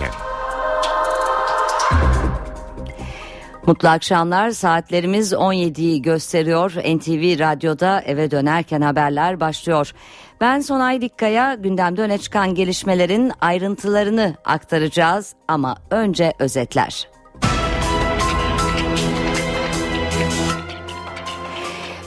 dönerken. Mutlu akşamlar. Saatlerimiz 17'yi gösteriyor. NTV Radyo'da eve dönerken haberler başlıyor. Ben Sonay Dikkaya gündemde öne çıkan gelişmelerin ayrıntılarını aktaracağız ama önce özetler.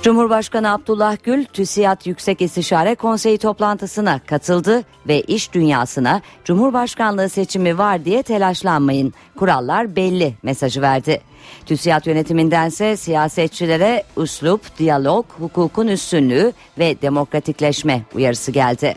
Cumhurbaşkanı Abdullah Gül, TÜSİAD Yüksek İstişare Konseyi toplantısına katıldı ve iş dünyasına Cumhurbaşkanlığı seçimi var diye telaşlanmayın. Kurallar belli mesajı verdi. TÜSİAD yönetimindense siyasetçilere üslup, diyalog, hukukun üstünlüğü ve demokratikleşme uyarısı geldi.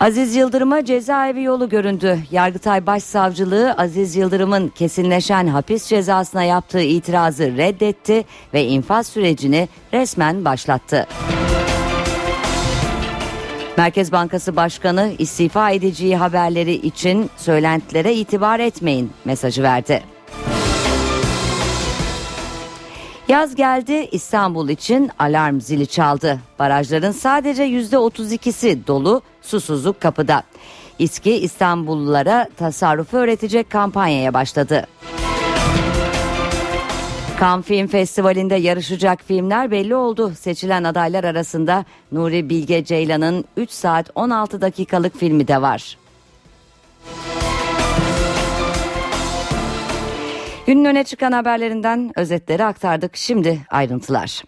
Aziz Yıldırım'a cezaevi yolu göründü. Yargıtay Başsavcılığı Aziz Yıldırım'ın kesinleşen hapis cezasına yaptığı itirazı reddetti ve infaz sürecini resmen başlattı. Merkez Bankası Başkanı istifa edeceği haberleri için söylentilere itibar etmeyin mesajı verdi. Yaz geldi İstanbul için alarm zili çaldı. Barajların sadece %32'si dolu, susuzluk kapıda. İSKİ İstanbullulara tasarrufu öğretecek kampanyaya başladı. Cannes Film Festivali'nde yarışacak filmler belli oldu. Seçilen adaylar arasında Nuri Bilge Ceylan'ın 3 saat 16 dakikalık filmi de var. Günün öne çıkan haberlerinden özetleri aktardık. Şimdi ayrıntılar.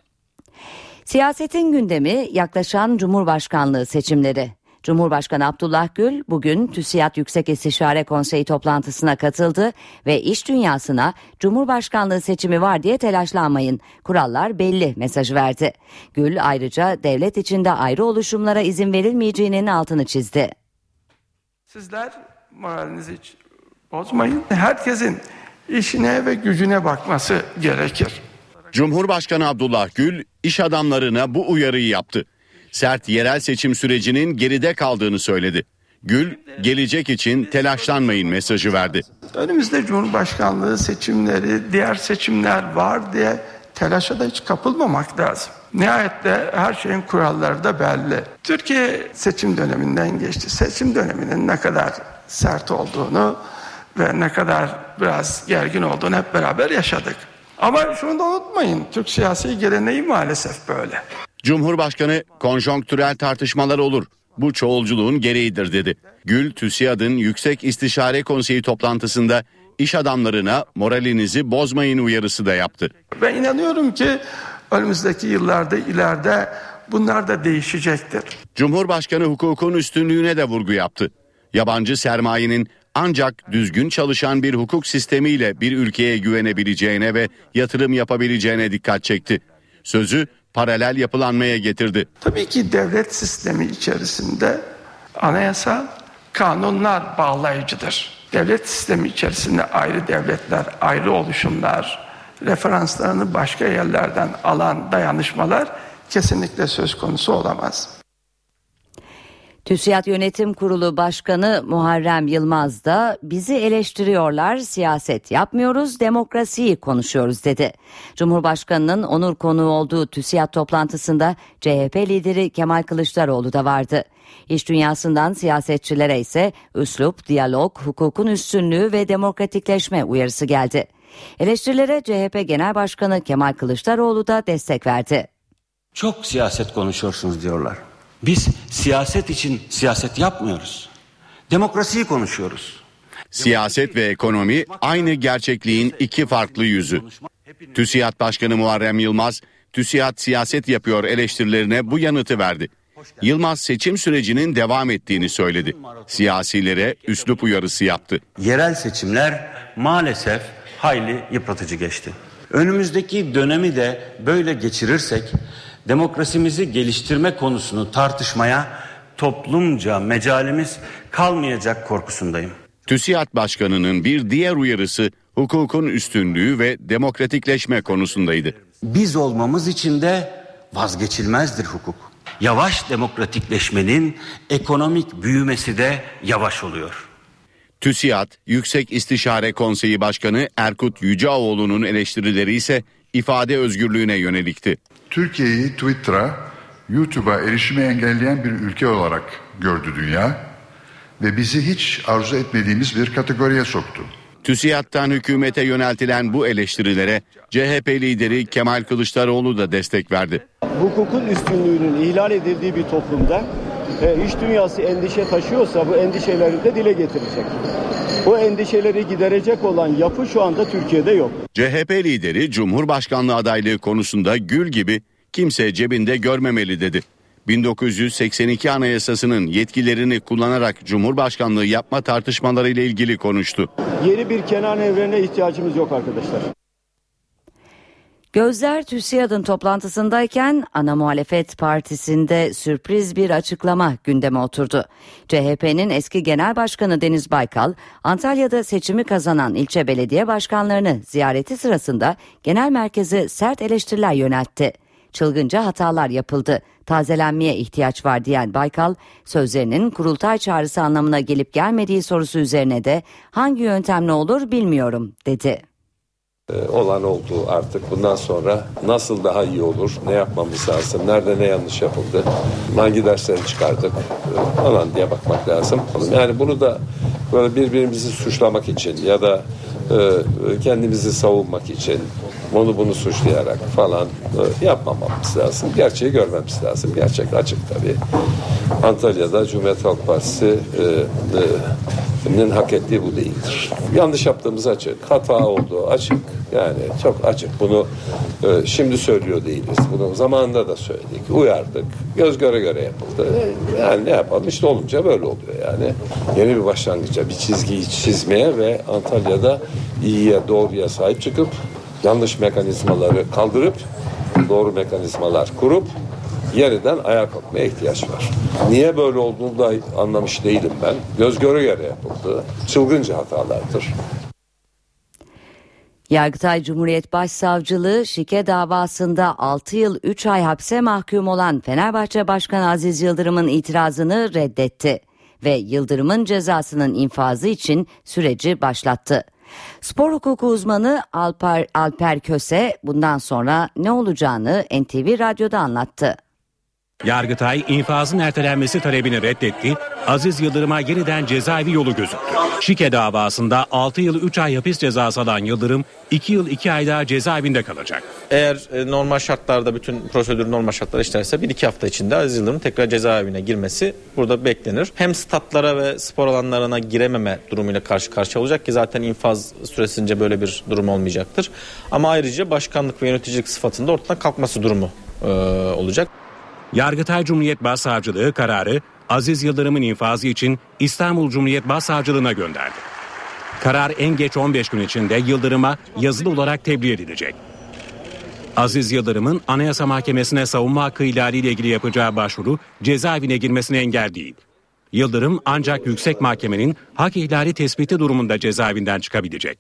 Siyasetin gündemi yaklaşan Cumhurbaşkanlığı seçimleri. Cumhurbaşkanı Abdullah Gül bugün TÜSİAD Yüksek İstişare Konseyi toplantısına katıldı ve iş dünyasına Cumhurbaşkanlığı seçimi var diye telaşlanmayın. Kurallar belli mesajı verdi. Gül ayrıca devlet içinde ayrı oluşumlara izin verilmeyeceğinin altını çizdi. Sizler moralinizi hiç bozmayın. Herkesin işine ve gücüne bakması gerekir. Cumhurbaşkanı Abdullah Gül iş adamlarına bu uyarıyı yaptı. Sert yerel seçim sürecinin geride kaldığını söyledi. Gül gelecek için telaşlanmayın mesajı verdi. Önümüzde Cumhurbaşkanlığı seçimleri, diğer seçimler var diye telaşa da hiç kapılmamak lazım. Nihayette her şeyin kuralları da belli. Türkiye seçim döneminden geçti. Seçim döneminin ne kadar sert olduğunu ve ne kadar biraz gergin olduğunu hep beraber yaşadık. Ama şunu da unutmayın, Türk siyasi geleneği maalesef böyle. Cumhurbaşkanı konjonktürel tartışmalar olur. Bu çoğulculuğun gereğidir dedi. Gül TÜSİAD'ın Yüksek İstişare Konseyi toplantısında iş adamlarına moralinizi bozmayın uyarısı da yaptı. Ben inanıyorum ki önümüzdeki yıllarda ileride bunlar da değişecektir. Cumhurbaşkanı hukukun üstünlüğüne de vurgu yaptı. Yabancı sermayenin ancak düzgün çalışan bir hukuk sistemiyle bir ülkeye güvenebileceğine ve yatırım yapabileceğine dikkat çekti. Sözü paralel yapılanmaya getirdi. Tabii ki devlet sistemi içerisinde anayasa kanunlar bağlayıcıdır. Devlet sistemi içerisinde ayrı devletler, ayrı oluşumlar, referanslarını başka yerlerden alan dayanışmalar kesinlikle söz konusu olamaz. TÜSİAD Yönetim Kurulu Başkanı Muharrem Yılmaz da bizi eleştiriyorlar, siyaset yapmıyoruz, demokrasiyi konuşuyoruz dedi. Cumhurbaşkanının onur konuğu olduğu TÜSİAD toplantısında CHP lideri Kemal Kılıçdaroğlu da vardı. İş dünyasından siyasetçilere ise üslup, diyalog, hukukun üstünlüğü ve demokratikleşme uyarısı geldi. Eleştirilere CHP Genel Başkanı Kemal Kılıçdaroğlu da destek verdi. Çok siyaset konuşuyorsunuz diyorlar. Biz siyaset için siyaset yapmıyoruz. Demokrasiyi konuşuyoruz. Siyaset ve ekonomi aynı gerçekliğin iki farklı yüzü. TÜSİAD Başkanı Muharrem Yılmaz, TÜSİAD siyaset yapıyor eleştirilerine bu yanıtı verdi. Yılmaz seçim sürecinin devam ettiğini söyledi. Siyasilere üslup uyarısı yaptı. Yerel seçimler maalesef hayli yıpratıcı geçti. Önümüzdeki dönemi de böyle geçirirsek demokrasimizi geliştirme konusunu tartışmaya toplumca mecalimiz kalmayacak korkusundayım. TÜSİAD Başkanı'nın bir diğer uyarısı hukukun üstünlüğü ve demokratikleşme konusundaydı. Biz olmamız için de vazgeçilmezdir hukuk. Yavaş demokratikleşmenin ekonomik büyümesi de yavaş oluyor. TÜSİAD Yüksek İstişare Konseyi Başkanı Erkut Yüceoğlu'nun eleştirileri ise ifade özgürlüğüne yönelikti. Türkiye'yi Twitter'a, YouTube'a erişimi engelleyen bir ülke olarak gördü dünya ve bizi hiç arzu etmediğimiz bir kategoriye soktu. TÜSİAD'dan hükümete yöneltilen bu eleştirilere CHP lideri Kemal Kılıçdaroğlu da destek verdi. Hukukun üstünlüğünün ihlal edildiği bir toplumda e, iş dünyası endişe taşıyorsa bu endişeleri de dile getirecek. Bu endişeleri giderecek olan yapı şu anda Türkiye'de yok. CHP lideri Cumhurbaşkanlığı adaylığı konusunda gül gibi kimse cebinde görmemeli dedi. 1982 Anayasası'nın yetkilerini kullanarak Cumhurbaşkanlığı yapma tartışmaları ile ilgili konuştu. Yeni bir Kenan Evren'e ihtiyacımız yok arkadaşlar. Gözler TÜSİAD'ın toplantısındayken ana muhalefet partisinde sürpriz bir açıklama gündeme oturdu. CHP'nin eski genel başkanı Deniz Baykal, Antalya'da seçimi kazanan ilçe belediye başkanlarını ziyareti sırasında genel merkeze sert eleştiriler yöneltti. Çılgınca hatalar yapıldı, tazelenmeye ihtiyaç var diyen Baykal, sözlerinin kurultay çağrısı anlamına gelip gelmediği sorusu üzerine de hangi yöntemle olur bilmiyorum dedi. Ee, olan oldu artık. Bundan sonra nasıl daha iyi olur ne yapmamız lazım nerede ne yanlış yapıldı hangi dersleri çıkardık e, falan diye bakmak lazım. Yani bunu da böyle birbirimizi suçlamak için ya da e, kendimizi savunmak için onu bunu suçlayarak falan e, yapmamamız lazım. Gerçeği görmemiz lazım. Gerçek açık tabii. Antalya'da Cumhuriyet Halk Partisi nin hak ettiği bu değildir. Yanlış yaptığımız açık, hata olduğu açık. Yani çok açık. Bunu e, şimdi söylüyor değiliz. Bunu zamanında da söyledik, uyardık. Göz göre göre yapıldı. E, yani ne yapalım işte olunca böyle oluyor yani. Yeni bir başlangıca, bir çizgiyi çizmeye ve Antalya'da iyiye, doğruya sahip çıkıp yanlış mekanizmaları kaldırıp doğru mekanizmalar kurup yeniden ayağa kalkmaya ihtiyaç var. Niye böyle olduğunu da anlamış değilim ben. Göz göre göre yapıldı. Çılgınca hatalardır. Yargıtay Cumhuriyet Başsavcılığı şike davasında 6 yıl 3 ay hapse mahkum olan Fenerbahçe Başkanı Aziz Yıldırım'ın itirazını reddetti ve Yıldırım'ın cezasının infazı için süreci başlattı. Spor hukuku uzmanı Alper, Alper Köse bundan sonra ne olacağını NTV Radyo'da anlattı. Yargıtay infazın ertelenmesi talebini reddetti. Aziz Yıldırım'a yeniden cezaevi yolu gözüktü. Şike davasında 6 yıl 3 ay hapis cezası alan Yıldırım 2 yıl 2 ay daha cezaevinde kalacak. Eğer e, normal şartlarda bütün prosedür normal şartlar işlerse 1-2 hafta içinde Aziz Yıldırım tekrar cezaevine girmesi burada beklenir. Hem statlara ve spor alanlarına girememe durumuyla karşı karşıya olacak ki zaten infaz süresince böyle bir durum olmayacaktır. Ama ayrıca başkanlık ve yöneticilik sıfatında ortadan kalkması durumu e, olacak. Yargıtay Cumhuriyet Başsavcılığı kararı Aziz Yıldırım'ın infazı için İstanbul Cumhuriyet Başsavcılığına gönderdi. Karar en geç 15 gün içinde Yıldırım'a yazılı olarak tebliğ edilecek. Aziz Yıldırım'ın Anayasa Mahkemesi'ne savunma hakkı ihlaliyle ilgili yapacağı başvuru cezaevine girmesine engel değil. Yıldırım ancak yüksek mahkemenin hak ihlali tespiti durumunda cezaevinden çıkabilecek.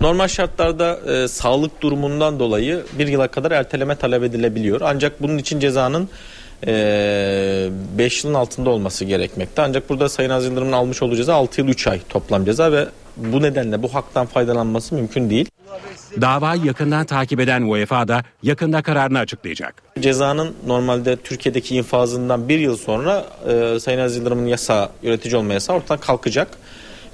Normal şartlarda e, sağlık durumundan dolayı bir yıla kadar erteleme talep edilebiliyor. Ancak bunun için cezanın 5 e, yılın altında olması gerekmekte. Ancak burada Sayın Aziz Yıldırım'ın almış olduğu ceza 6 yıl 3 ay toplam ceza ve bu nedenle bu haktan faydalanması mümkün değil. Davayı yakından takip eden UEFA da yakında kararını açıklayacak. Cezanın normalde Türkiye'deki infazından bir yıl sonra e, Sayın Aziz Yıldırım'ın yasa, yönetici olma yasağı ortadan kalkacak.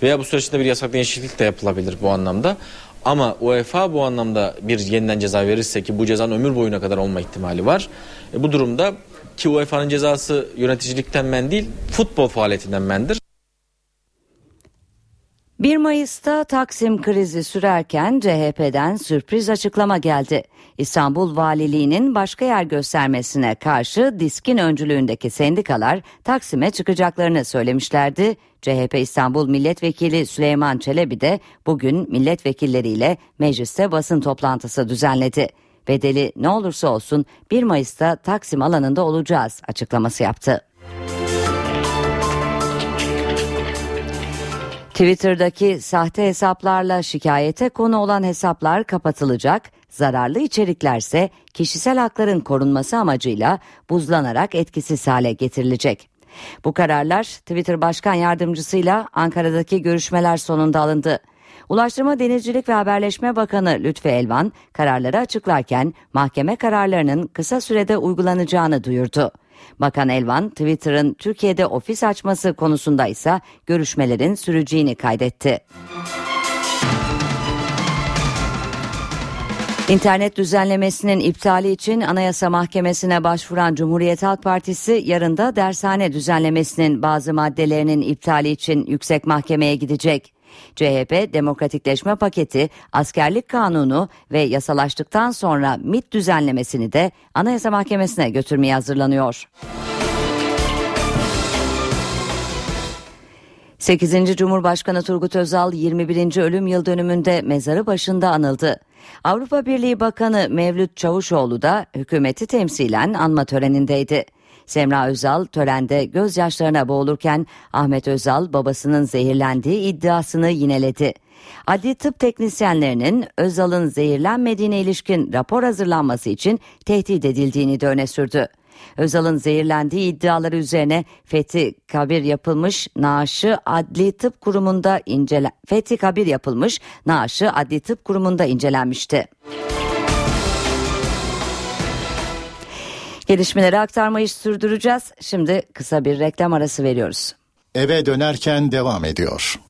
Veya bu süreçte bir yasak değişiklik de yapılabilir bu anlamda. Ama UEFA bu anlamda bir yeniden ceza verirse ki bu cezanın ömür boyuna kadar olma ihtimali var. E, bu durumda ki UEFA'nın cezası yöneticilikten men değil futbol faaliyetinden mendir. 1 Mayıs'ta Taksim krizi sürerken CHP'den sürpriz açıklama geldi. İstanbul Valiliği'nin başka yer göstermesine karşı diskin öncülüğündeki sendikalar Taksim'e çıkacaklarını söylemişlerdi. CHP İstanbul Milletvekili Süleyman Çelebi de bugün milletvekilleriyle mecliste basın toplantısı düzenledi. Bedeli ne olursa olsun 1 Mayıs'ta Taksim alanında olacağız açıklaması yaptı. Twitter'daki sahte hesaplarla şikayete konu olan hesaplar kapatılacak, zararlı içeriklerse kişisel hakların korunması amacıyla buzlanarak etkisiz hale getirilecek. Bu kararlar Twitter Başkan Yardımcısıyla Ankara'daki görüşmeler sonunda alındı. Ulaştırma Denizcilik ve Haberleşme Bakanı Lütfi Elvan kararları açıklarken mahkeme kararlarının kısa sürede uygulanacağını duyurdu. Bakan Elvan Twitter'ın Türkiye'de ofis açması konusunda ise görüşmelerin süreceğini kaydetti. İnternet düzenlemesinin iptali için Anayasa Mahkemesi'ne başvuran Cumhuriyet Halk Partisi yarın da dershane düzenlemesinin bazı maddelerinin iptali için yüksek mahkemeye gidecek. CHP demokratikleşme paketi, askerlik kanunu ve yasalaştıktan sonra MIT düzenlemesini de Anayasa Mahkemesi'ne götürmeye hazırlanıyor. 8. Cumhurbaşkanı Turgut Özal 21. ölüm yıl dönümünde mezarı başında anıldı. Avrupa Birliği Bakanı Mevlüt Çavuşoğlu da hükümeti temsilen anma törenindeydi. Semra Özal törende gözyaşlarına boğulurken Ahmet Özal babasının zehirlendiği iddiasını yineledi. Adli tıp teknisyenlerinin Özal'ın zehirlenmediğine ilişkin rapor hazırlanması için tehdit edildiğini de öne sürdü. Özal'ın zehirlendiği iddiaları üzerine Fethi Kabir yapılmış naaşı Adli Tıp Kurumu'nda incele Fethi Kabir yapılmış naaşı Adli Tıp Kurumu'nda incelenmişti. Gelişmeleri aktarmayı sürdüreceğiz. Şimdi kısa bir reklam arası veriyoruz. Eve dönerken devam ediyor.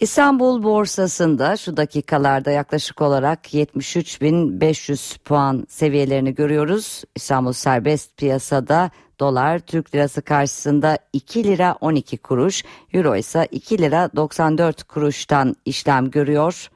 İstanbul borsasında şu dakikalarda yaklaşık olarak 73.500 puan seviyelerini görüyoruz. İstanbul serbest piyasada dolar Türk lirası karşısında 2 lira 12 kuruş, euro ise 2 lira 94 kuruştan işlem görüyor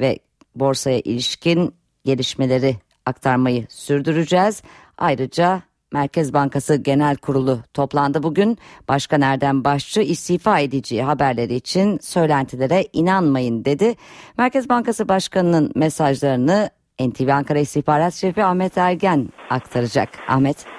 ve borsaya ilişkin gelişmeleri aktarmayı sürdüreceğiz. Ayrıca Merkez Bankası Genel Kurulu toplandı bugün. Başkan Erdem Başçı istifa edeceği haberleri için söylentilere inanmayın dedi. Merkez Bankası Başkanı'nın mesajlarını NTV Ankara İstihbarat Şefi Ahmet Ergen aktaracak. Ahmet.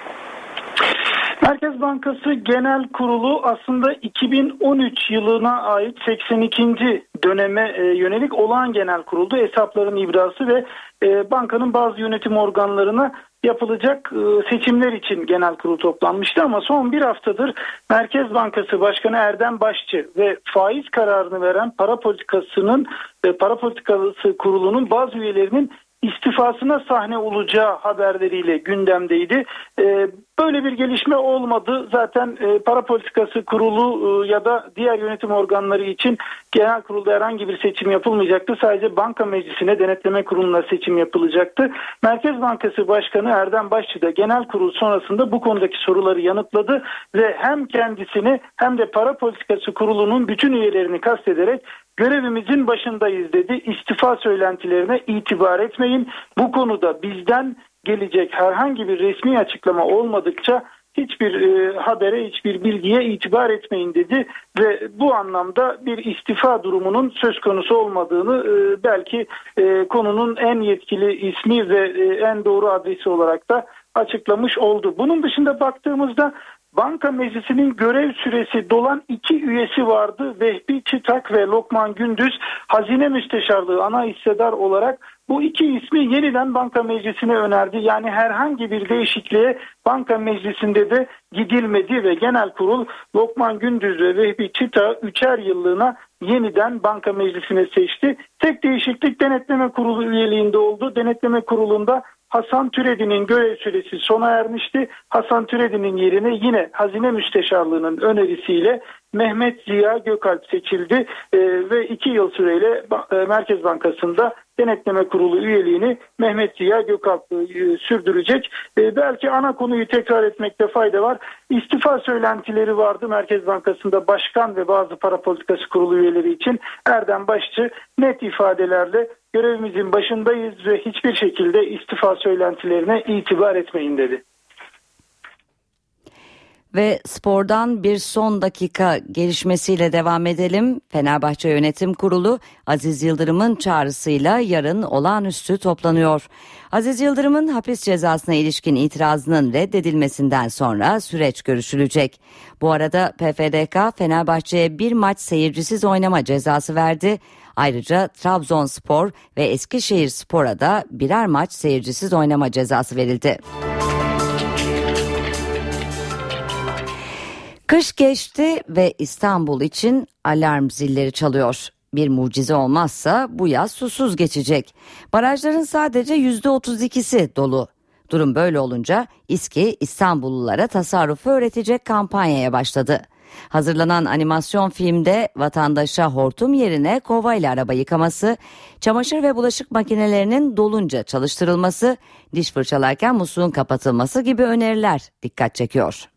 Merkez Bankası Genel Kurulu aslında 2013 yılına ait 82. döneme e, yönelik olağan genel kuruldu. Hesapların ibrası ve e, bankanın bazı yönetim organlarına yapılacak e, seçimler için genel kurul toplanmıştı ama son bir haftadır Merkez Bankası Başkanı Erdem Başçı ve faiz kararını veren para politikasının para politikası kurulunun bazı üyelerinin istifasına sahne olacağı haberleriyle gündemdeydi. Böyle bir gelişme olmadı. Zaten e, para politikası kurulu e, ya da diğer yönetim organları için genel kurulda herhangi bir seçim yapılmayacaktı. Sadece banka meclisine denetleme kuruluna seçim yapılacaktı. Merkez Bankası Başkanı Erdem Başçı da genel kurul sonrasında bu konudaki soruları yanıtladı ve hem kendisini hem de para politikası kurulunun bütün üyelerini kastederek görevimizin başındayız dedi. İstifa söylentilerine itibar etmeyin. Bu konuda bizden gelecek herhangi bir resmi açıklama olmadıkça hiçbir e, habere, hiçbir bilgiye itibar etmeyin dedi ve bu anlamda bir istifa durumunun söz konusu olmadığını e, belki e, konunun en yetkili ismi ve e, en doğru adresi olarak da açıklamış oldu. Bunun dışında baktığımızda Banka Meclisi'nin görev süresi dolan iki üyesi vardı. Vehbi Çıtak ve Lokman Gündüz Hazine Müsteşarlığı ana hissedar olarak bu iki ismi yeniden banka meclisine önerdi. Yani herhangi bir değişikliğe banka meclisinde de gidilmedi ve genel kurul Lokman Gündüz ve Vehbi Çita üçer yıllığına yeniden banka meclisine seçti. Tek değişiklik denetleme kurulu üyeliğinde oldu. Denetleme kurulunda Hasan Türedi'nin görev süresi sona ermişti. Hasan Türedi'nin yerine yine Hazine Müsteşarlığı'nın önerisiyle Mehmet Ziya Gökalp seçildi e, ve iki yıl süreyle e, Merkez Bankası'nda denetleme kurulu üyeliğini Mehmet Ziya Gökalp e, sürdürecek. E, belki ana konuyu tekrar etmekte fayda var. İstifa söylentileri vardı Merkez Bankası'nda başkan ve bazı para politikası kurulu üyeleri için Erdem Başçı net ifadelerle görevimizin başındayız ve hiçbir şekilde istifa söylentilerine itibar etmeyin dedi. Ve spordan bir son dakika gelişmesiyle devam edelim. Fenerbahçe Yönetim Kurulu Aziz Yıldırım'ın çağrısıyla yarın olağanüstü toplanıyor. Aziz Yıldırım'ın hapis cezasına ilişkin itirazının reddedilmesinden sonra süreç görüşülecek. Bu arada PFDK Fenerbahçe'ye bir maç seyircisiz oynama cezası verdi. Ayrıca Trabzonspor ve Eskişehir Spor'a da birer maç seyircisiz oynama cezası verildi. Kış geçti ve İstanbul için alarm zilleri çalıyor. Bir mucize olmazsa bu yaz susuz geçecek. Barajların sadece yüzde 32'si dolu. Durum böyle olunca İSKİ İstanbullulara tasarrufu öğretecek kampanyaya başladı. Hazırlanan animasyon filmde vatandaşa hortum yerine kova ile araba yıkaması, çamaşır ve bulaşık makinelerinin dolunca çalıştırılması, diş fırçalarken musluğun kapatılması gibi öneriler dikkat çekiyor.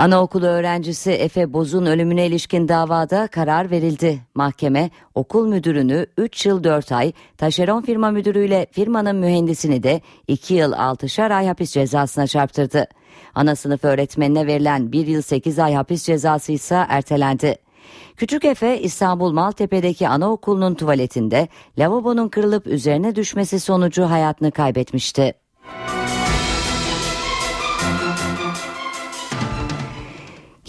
Anaokulu öğrencisi Efe Boz'un ölümüne ilişkin davada karar verildi. Mahkeme okul müdürünü 3 yıl 4 ay, taşeron firma müdürüyle firmanın mühendisini de 2 yıl 6'şar ay hapis cezasına çarptırdı. Ana sınıf öğretmenine verilen 1 yıl 8 ay hapis cezası ise ertelendi. Küçük Efe İstanbul Maltepe'deki anaokulunun tuvaletinde lavabonun kırılıp üzerine düşmesi sonucu hayatını kaybetmişti.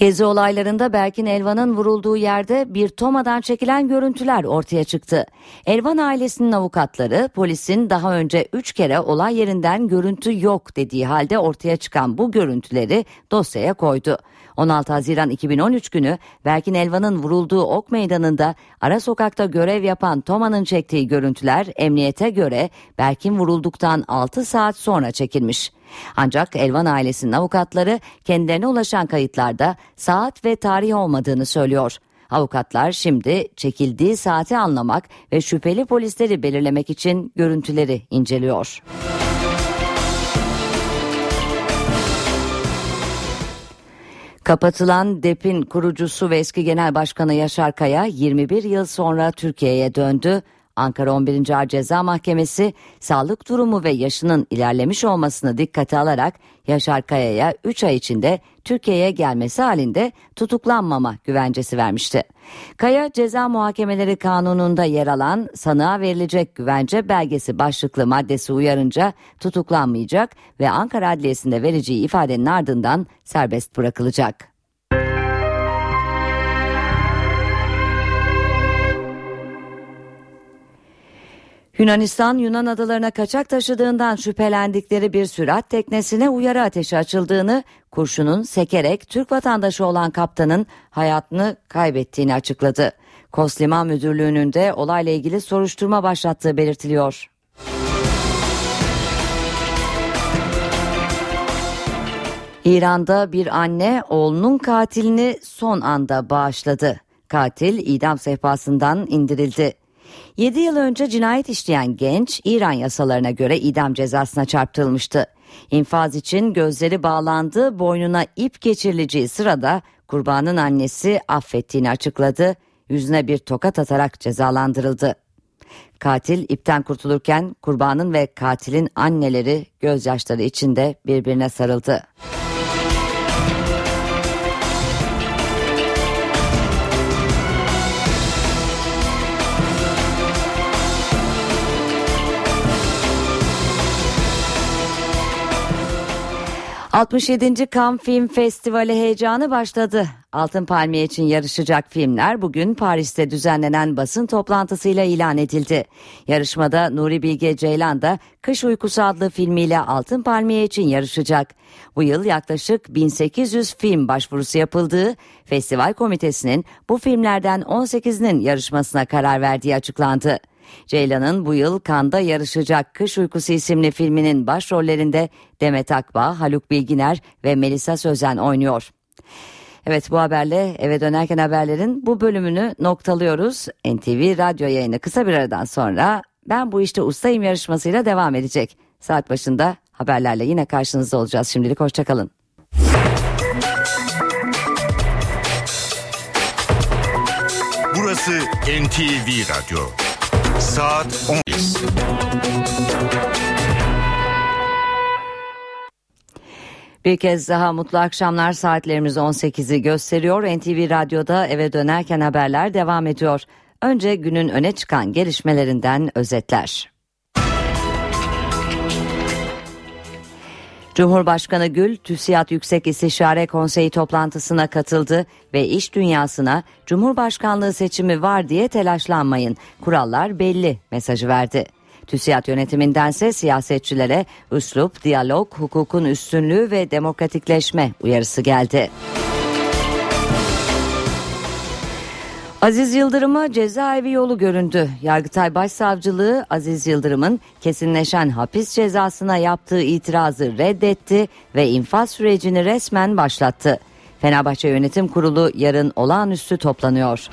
Gezi olaylarında Berkin Elvan'ın vurulduğu yerde bir tomadan çekilen görüntüler ortaya çıktı. Elvan ailesinin avukatları polisin daha önce 3 kere olay yerinden görüntü yok dediği halde ortaya çıkan bu görüntüleri dosyaya koydu. 16 Haziran 2013 günü Berkin Elvan'ın vurulduğu Ok Meydanı'nda ara sokakta görev yapan Toma'nın çektiği görüntüler emniyete göre Berkin vurulduktan 6 saat sonra çekilmiş. Ancak Elvan ailesinin avukatları kendilerine ulaşan kayıtlarda saat ve tarih olmadığını söylüyor. Avukatlar şimdi çekildiği saati anlamak ve şüpheli polisleri belirlemek için görüntüleri inceliyor. Kapatılan DEP'in kurucusu ve eski genel başkanı Yaşar Kaya 21 yıl sonra Türkiye'ye döndü. Ankara 11. Ağır Ceza Mahkemesi sağlık durumu ve yaşının ilerlemiş olmasını dikkate alarak Yaşar Kaya'ya 3 ay içinde Türkiye'ye gelmesi halinde tutuklanmama güvencesi vermişti. Kaya ceza muhakemeleri kanununda yer alan sanığa verilecek güvence belgesi başlıklı maddesi uyarınca tutuklanmayacak ve Ankara Adliyesi'nde vereceği ifadenin ardından serbest bırakılacak. Yunanistan Yunan adalarına kaçak taşıdığından şüphelendikleri bir sürat teknesine uyarı ateşi açıldığını, kurşunun sekerek Türk vatandaşı olan kaptanın hayatını kaybettiğini açıkladı. Kos Liman Müdürlüğü'nün de olayla ilgili soruşturma başlattığı belirtiliyor. İran'da bir anne oğlunun katilini son anda bağışladı. Katil idam sehpasından indirildi. 7 yıl önce cinayet işleyen genç İran yasalarına göre idam cezasına çarptırılmıştı. İnfaz için gözleri bağlandı, boynuna ip geçirileceği sırada kurbanın annesi affettiğini açıkladı. Yüzüne bir tokat atarak cezalandırıldı. Katil ipten kurtulurken kurbanın ve katilin anneleri gözyaşları içinde birbirine sarıldı. 67. Cannes Film Festivali heyecanı başladı. Altın Palmiye için yarışacak filmler bugün Paris'te düzenlenen basın toplantısıyla ilan edildi. Yarışmada Nuri Bilge Ceylan da Kış Uykusu adlı filmiyle Altın Palmiye için yarışacak. Bu yıl yaklaşık 1800 film başvurusu yapıldığı, festival komitesinin bu filmlerden 18'inin yarışmasına karar verdiği açıklandı. Ceylan'ın bu yıl Kanda yarışacak Kış Uykusu isimli filminin başrollerinde Demet Akbağ, Haluk Bilginer ve Melisa Sözen oynuyor. Evet bu haberle eve dönerken haberlerin bu bölümünü noktalıyoruz. NTV radyo yayını kısa bir aradan sonra ben bu işte ustayım yarışmasıyla devam edecek. Saat başında haberlerle yine karşınızda olacağız. Şimdilik hoşçakalın. Burası NTV Radyo. Saat 10. Bir kez daha mutlu akşamlar saatlerimiz 18'i gösteriyor. NTV Radyo'da eve dönerken haberler devam ediyor. Önce günün öne çıkan gelişmelerinden özetler. Cumhurbaşkanı Gül, TÜSİAD Yüksek İstişare Konseyi toplantısına katıldı ve iş dünyasına Cumhurbaşkanlığı seçimi var diye telaşlanmayın, kurallar belli mesajı verdi. TÜSİAD yönetimindense siyasetçilere üslup, diyalog, hukukun üstünlüğü ve demokratikleşme uyarısı geldi. Aziz Yıldırım'a cezaevi yolu göründü. Yargıtay Başsavcılığı Aziz Yıldırım'ın kesinleşen hapis cezasına yaptığı itirazı reddetti ve infaz sürecini resmen başlattı. Fenerbahçe Yönetim Kurulu yarın olağanüstü toplanıyor.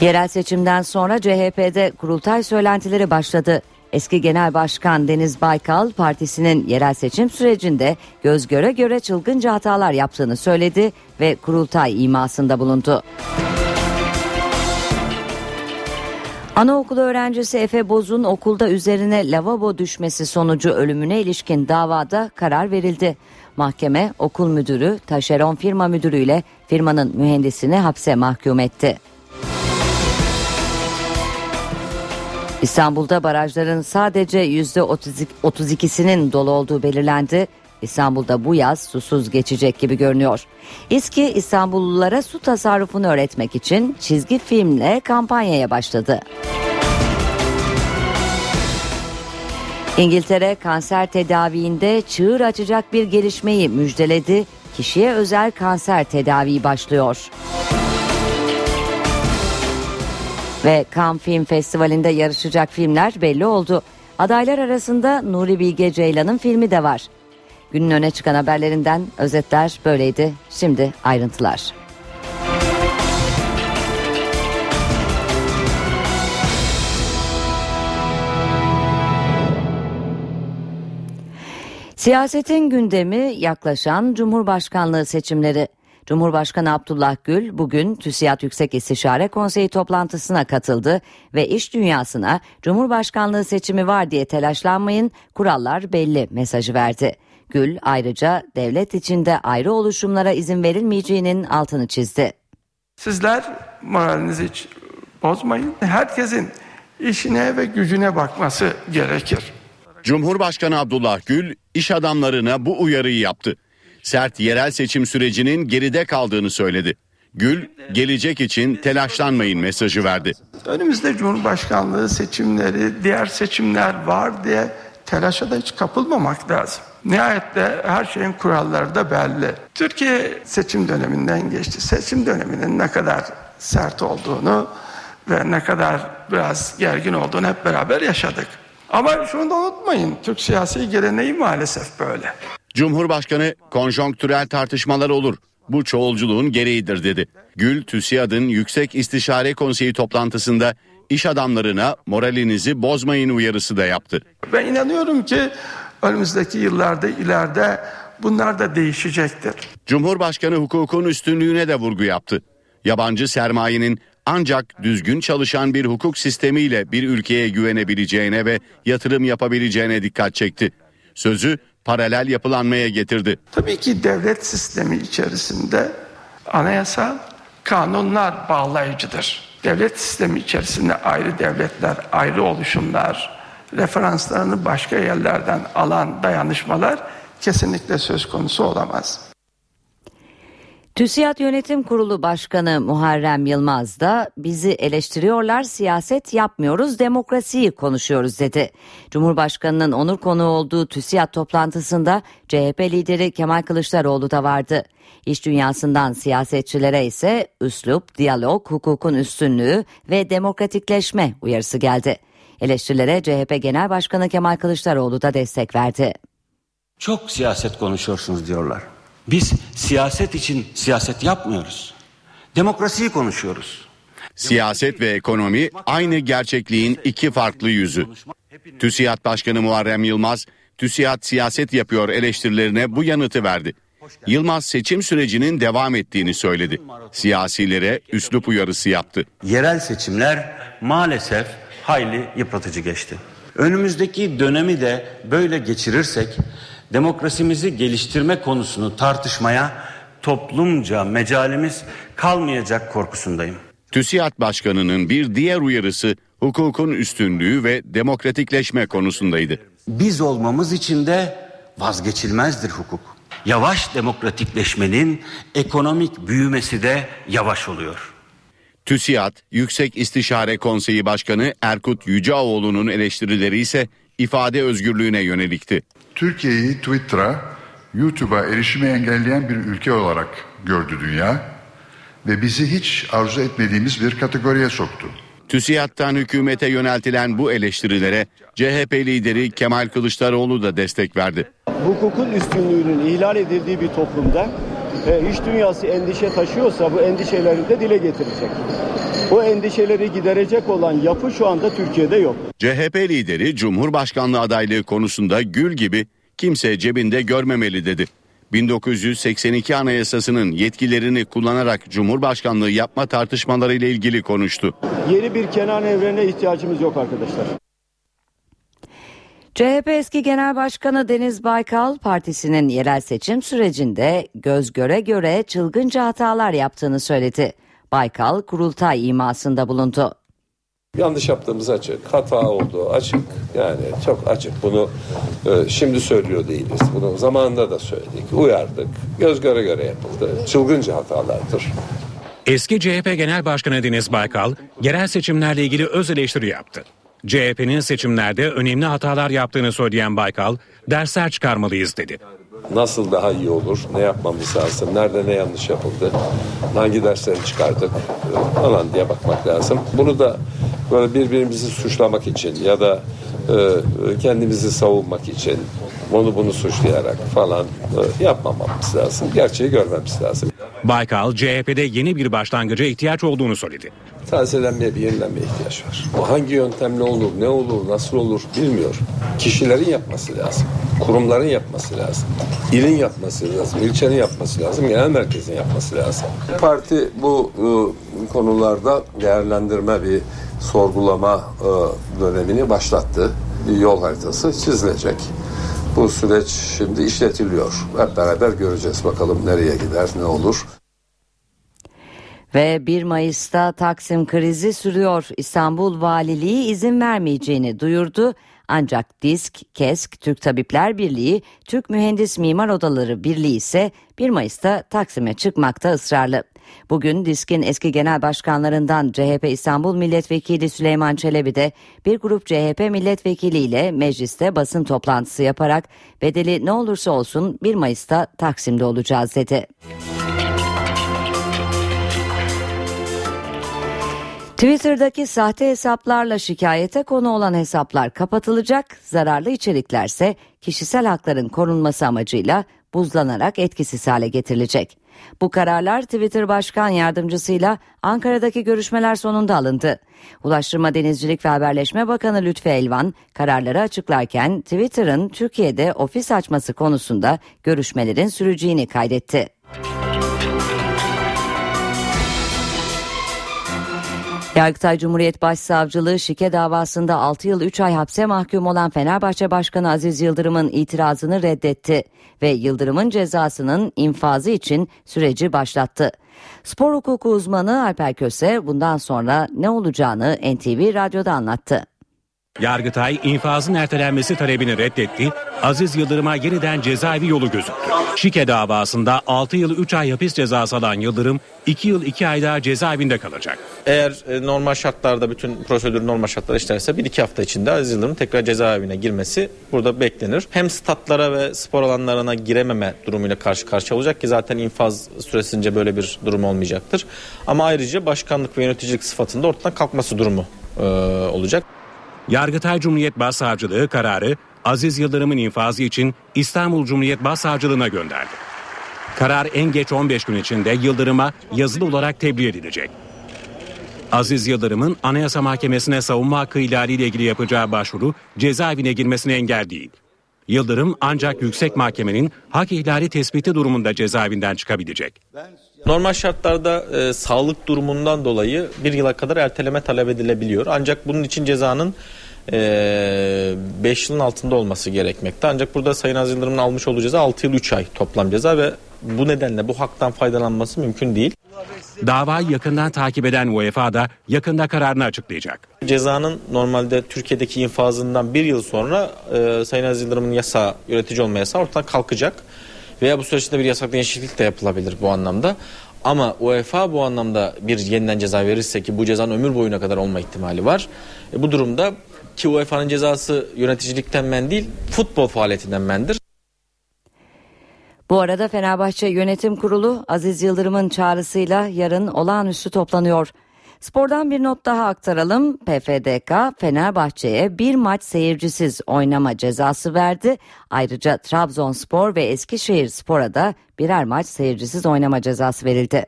Yerel seçimden sonra CHP'de kurultay söylentileri başladı. Eski Genel Başkan Deniz Baykal partisinin yerel seçim sürecinde göz göre göre çılgınca hatalar yaptığını söyledi ve kurultay imasında bulundu. Anaokulu öğrencisi Efe Boz'un okulda üzerine lavabo düşmesi sonucu ölümüne ilişkin davada karar verildi. Mahkeme okul müdürü, taşeron firma müdürüyle firmanın mühendisini hapse mahkum etti. İstanbul'da barajların sadece %32'sinin dolu olduğu belirlendi. İstanbul'da bu yaz susuz geçecek gibi görünüyor. İSKİ İstanbullulara su tasarrufunu öğretmek için çizgi filmle kampanyaya başladı. İngiltere kanser tedaviinde çığır açacak bir gelişmeyi müjdeledi. Kişiye özel kanser tedavi başlıyor. Ve Cannes Film Festivali'nde yarışacak filmler belli oldu. Adaylar arasında Nuri Bilge Ceylan'ın filmi de var. Günün öne çıkan haberlerinden özetler böyleydi. Şimdi ayrıntılar. Siyasetin gündemi yaklaşan Cumhurbaşkanlığı seçimleri. Cumhurbaşkanı Abdullah Gül bugün TÜSİAD Yüksek İstişare Konseyi toplantısına katıldı ve iş dünyasına Cumhurbaşkanlığı seçimi var diye telaşlanmayın kurallar belli mesajı verdi. Gül ayrıca devlet içinde ayrı oluşumlara izin verilmeyeceğinin altını çizdi. Sizler moralinizi hiç bozmayın. Herkesin işine ve gücüne bakması gerekir. Cumhurbaşkanı Abdullah Gül iş adamlarına bu uyarıyı yaptı sert yerel seçim sürecinin geride kaldığını söyledi. Gül, gelecek için telaşlanmayın mesajı verdi. Önümüzde Cumhurbaşkanlığı seçimleri, diğer seçimler var diye telaşa da hiç kapılmamak lazım. Nihayette her şeyin kuralları da belli. Türkiye seçim döneminden geçti. Seçim döneminin ne kadar sert olduğunu ve ne kadar biraz gergin olduğunu hep beraber yaşadık. Ama şunu da unutmayın, Türk siyasi geleneği maalesef böyle. Cumhurbaşkanı konjonktürel tartışmalar olur. Bu çoğulculuğun gereğidir dedi. Gül TÜSİAD'ın Yüksek İstişare Konseyi toplantısında iş adamlarına moralinizi bozmayın uyarısı da yaptı. Ben inanıyorum ki önümüzdeki yıllarda ileride bunlar da değişecektir. Cumhurbaşkanı hukukun üstünlüğüne de vurgu yaptı. Yabancı sermayenin ancak düzgün çalışan bir hukuk sistemiyle bir ülkeye güvenebileceğine ve yatırım yapabileceğine dikkat çekti. Sözü paralel yapılanmaya getirdi. Tabii ki devlet sistemi içerisinde anayasa kanunlar bağlayıcıdır. Devlet sistemi içerisinde ayrı devletler, ayrı oluşumlar, referanslarını başka yerlerden alan dayanışmalar kesinlikle söz konusu olamaz. TÜSİAD Yönetim Kurulu Başkanı Muharrem Yılmaz da bizi eleştiriyorlar siyaset yapmıyoruz demokrasiyi konuşuyoruz dedi. Cumhurbaşkanının onur konuğu olduğu TÜSİAD toplantısında CHP lideri Kemal Kılıçdaroğlu da vardı. İş dünyasından siyasetçilere ise üslup, diyalog, hukukun üstünlüğü ve demokratikleşme uyarısı geldi. Eleştirilere CHP Genel Başkanı Kemal Kılıçdaroğlu da destek verdi. Çok siyaset konuşuyorsunuz diyorlar. Biz siyaset için siyaset yapmıyoruz. Demokrasiyi konuşuyoruz. Siyaset ve ekonomi aynı gerçekliğin iki farklı yüzü. TÜSİAD Başkanı Muharrem Yılmaz, TÜSİAD siyaset yapıyor eleştirilerine bu yanıtı verdi. Yılmaz seçim sürecinin devam ettiğini söyledi. Siyasilere üslup uyarısı yaptı. Yerel seçimler maalesef hayli yıpratıcı geçti. Önümüzdeki dönemi de böyle geçirirsek demokrasimizi geliştirme konusunu tartışmaya toplumca mecalimiz kalmayacak korkusundayım. TÜSİAD Başkanı'nın bir diğer uyarısı hukukun üstünlüğü ve demokratikleşme konusundaydı. Biz olmamız için de vazgeçilmezdir hukuk. Yavaş demokratikleşmenin ekonomik büyümesi de yavaş oluyor. TÜSİAD Yüksek İstişare Konseyi Başkanı Erkut Yüceoğlu'nun eleştirileri ise ifade özgürlüğüne yönelikti. Türkiye'yi Twitter'a, YouTube'a erişimi engelleyen bir ülke olarak gördü dünya. ve bizi hiç arzu etmediğimiz bir kategoriye soktu. TÜSİAD'dan hükümete yöneltilen bu eleştirilere CHP lideri Kemal Kılıçdaroğlu da destek verdi. Hukukun üstünlüğünün ihlal edildiği bir toplumda e, iş dünyası endişe taşıyorsa bu endişeleri de dile getirecek. O endişeleri giderecek olan yapı şu anda Türkiye'de yok. CHP lideri Cumhurbaşkanlığı adaylığı konusunda gül gibi kimse cebinde görmemeli dedi. 1982 Anayasası'nın yetkilerini kullanarak Cumhurbaşkanlığı yapma tartışmaları ile ilgili konuştu. Yeni bir Kenan Evren'e ihtiyacımız yok arkadaşlar. CHP eski Genel Başkanı Deniz Baykal partisinin yerel seçim sürecinde göz göre göre çılgınca hatalar yaptığını söyledi. Baykal kurultay imasında bulundu. Yanlış yaptığımız açık, hata oldu açık. Yani çok açık. Bunu e, şimdi söylüyor değiliz. Bunu zamanında da söyledik, uyardık. Göz göre göre yapıldı. Çılgınca hatalardır. Eski CHP Genel Başkanı Deniz Baykal, yerel seçimlerle ilgili öz eleştiri yaptı. CHP'nin seçimlerde önemli hatalar yaptığını söyleyen Baykal, dersler çıkarmalıyız dedi. Nasıl daha iyi olur, ne yapmamız lazım, nerede ne yanlış yapıldı, hangi dersleri çıkardık? Falan diye bakmak lazım. Bunu da böyle birbirimizi suçlamak için ya da e, kendimizi savunmak için onu bunu suçlayarak falan e, yapmamamız lazım. Gerçeği görmemiz lazım. Baykal, CHP'de yeni bir başlangıca ihtiyaç olduğunu söyledi. Tazelenmeye bir yenilenmeye ihtiyaç var. Bu hangi yöntemle olur, ne olur, nasıl olur bilmiyor. Kişilerin yapması lazım. Kurumların yapması lazım. İlin yapması lazım. ilçenin yapması lazım. Genel merkezin yapması lazım. Parti bu e, konularda değerlendirme bir sorgulama e, dönemini başlattı. Bir yol haritası çizilecek. Bu süreç şimdi işletiliyor. Hep beraber göreceğiz bakalım nereye gider, ne olur. Ve 1 Mayıs'ta Taksim krizi sürüyor. İstanbul Valiliği izin vermeyeceğini duyurdu. Ancak DİSK, KESK, Türk Tabipler Birliği, Türk Mühendis Mimar Odaları Birliği ise 1 Mayıs'ta Taksim'e çıkmakta ısrarlı. Bugün DİSK'in eski genel başkanlarından CHP İstanbul Milletvekili Süleyman Çelebi de bir grup CHP milletvekiliyle mecliste basın toplantısı yaparak bedeli ne olursa olsun 1 Mayıs'ta Taksim'de olacağız dedi. Twitter'daki sahte hesaplarla şikayete konu olan hesaplar kapatılacak, zararlı içeriklerse kişisel hakların korunması amacıyla buzlanarak etkisiz hale getirilecek. Bu kararlar Twitter Başkan Yardımcısıyla Ankara'daki görüşmeler sonunda alındı. Ulaştırma Denizcilik ve Haberleşme Bakanı Lütfi Elvan kararları açıklarken Twitter'ın Türkiye'de ofis açması konusunda görüşmelerin süreceğini kaydetti. Yargıtay Cumhuriyet Başsavcılığı şike davasında 6 yıl 3 ay hapse mahkum olan Fenerbahçe Başkanı Aziz Yıldırım'ın itirazını reddetti ve Yıldırım'ın cezasının infazı için süreci başlattı. Spor hukuku uzmanı Alper Köse bundan sonra ne olacağını NTV Radyo'da anlattı. Yargıtay infazın ertelenmesi talebini reddetti, Aziz Yıldırım'a yeniden cezaevi yolu gözüktü. Şike davasında 6 yıl 3 ay hapis cezası alan Yıldırım 2 yıl 2 ay daha cezaevinde kalacak. Eğer e, normal şartlarda bütün prosedür normal şartlar işlerse 1-2 hafta içinde Aziz Yıldırım'ın tekrar cezaevine girmesi burada beklenir. Hem statlara ve spor alanlarına girememe durumuyla karşı karşıya olacak ki zaten infaz süresince böyle bir durum olmayacaktır. Ama ayrıca başkanlık ve yöneticilik sıfatında ortadan kalkması durumu e, olacak. Yargıtay Cumhuriyet Başsavcılığı kararı Aziz Yıldırım'ın infazı için İstanbul Cumhuriyet Başsavcılığına gönderdi. Karar en geç 15 gün içinde Yıldırım'a yazılı olarak tebliğ edilecek. Aziz Yıldırım'ın Anayasa Mahkemesi'ne savunma hakkı ihlaliyle ilgili yapacağı başvuru cezaevine girmesine engel değil. Yıldırım ancak yüksek mahkemenin hak ihlali tespiti durumunda cezaevinden çıkabilecek. Normal şartlarda e, sağlık durumundan dolayı bir yıla kadar erteleme talep edilebiliyor. Ancak bunun için cezanın 5 yılın altında olması gerekmekte. Ancak burada Sayın Aziz Yıldırım'ın almış olduğu ceza 6 yıl 3 ay toplam ceza ve bu nedenle bu haktan faydalanması mümkün değil. Davayı yakından takip eden UEFA da yakında kararını açıklayacak. Cezanın normalde Türkiye'deki infazından bir yıl sonra e, Sayın Aziz Yıldırım'ın yasa yönetici olma yasağı ortadan kalkacak. Veya bu süreçte bir yasak değişiklik de yapılabilir bu anlamda. Ama UEFA bu anlamda bir yeniden ceza verirse ki bu cezanın ömür boyuna kadar olma ihtimali var. E, bu durumda ki UEFA'nın cezası yöneticilikten men değil futbol faaliyetinden mendir. Bu arada Fenerbahçe Yönetim Kurulu Aziz Yıldırım'ın çağrısıyla yarın olağanüstü toplanıyor. Spordan bir not daha aktaralım. PFDK Fenerbahçe'ye bir maç seyircisiz oynama cezası verdi. Ayrıca Trabzonspor ve Eskişehir Spor'a da birer maç seyircisiz oynama cezası verildi.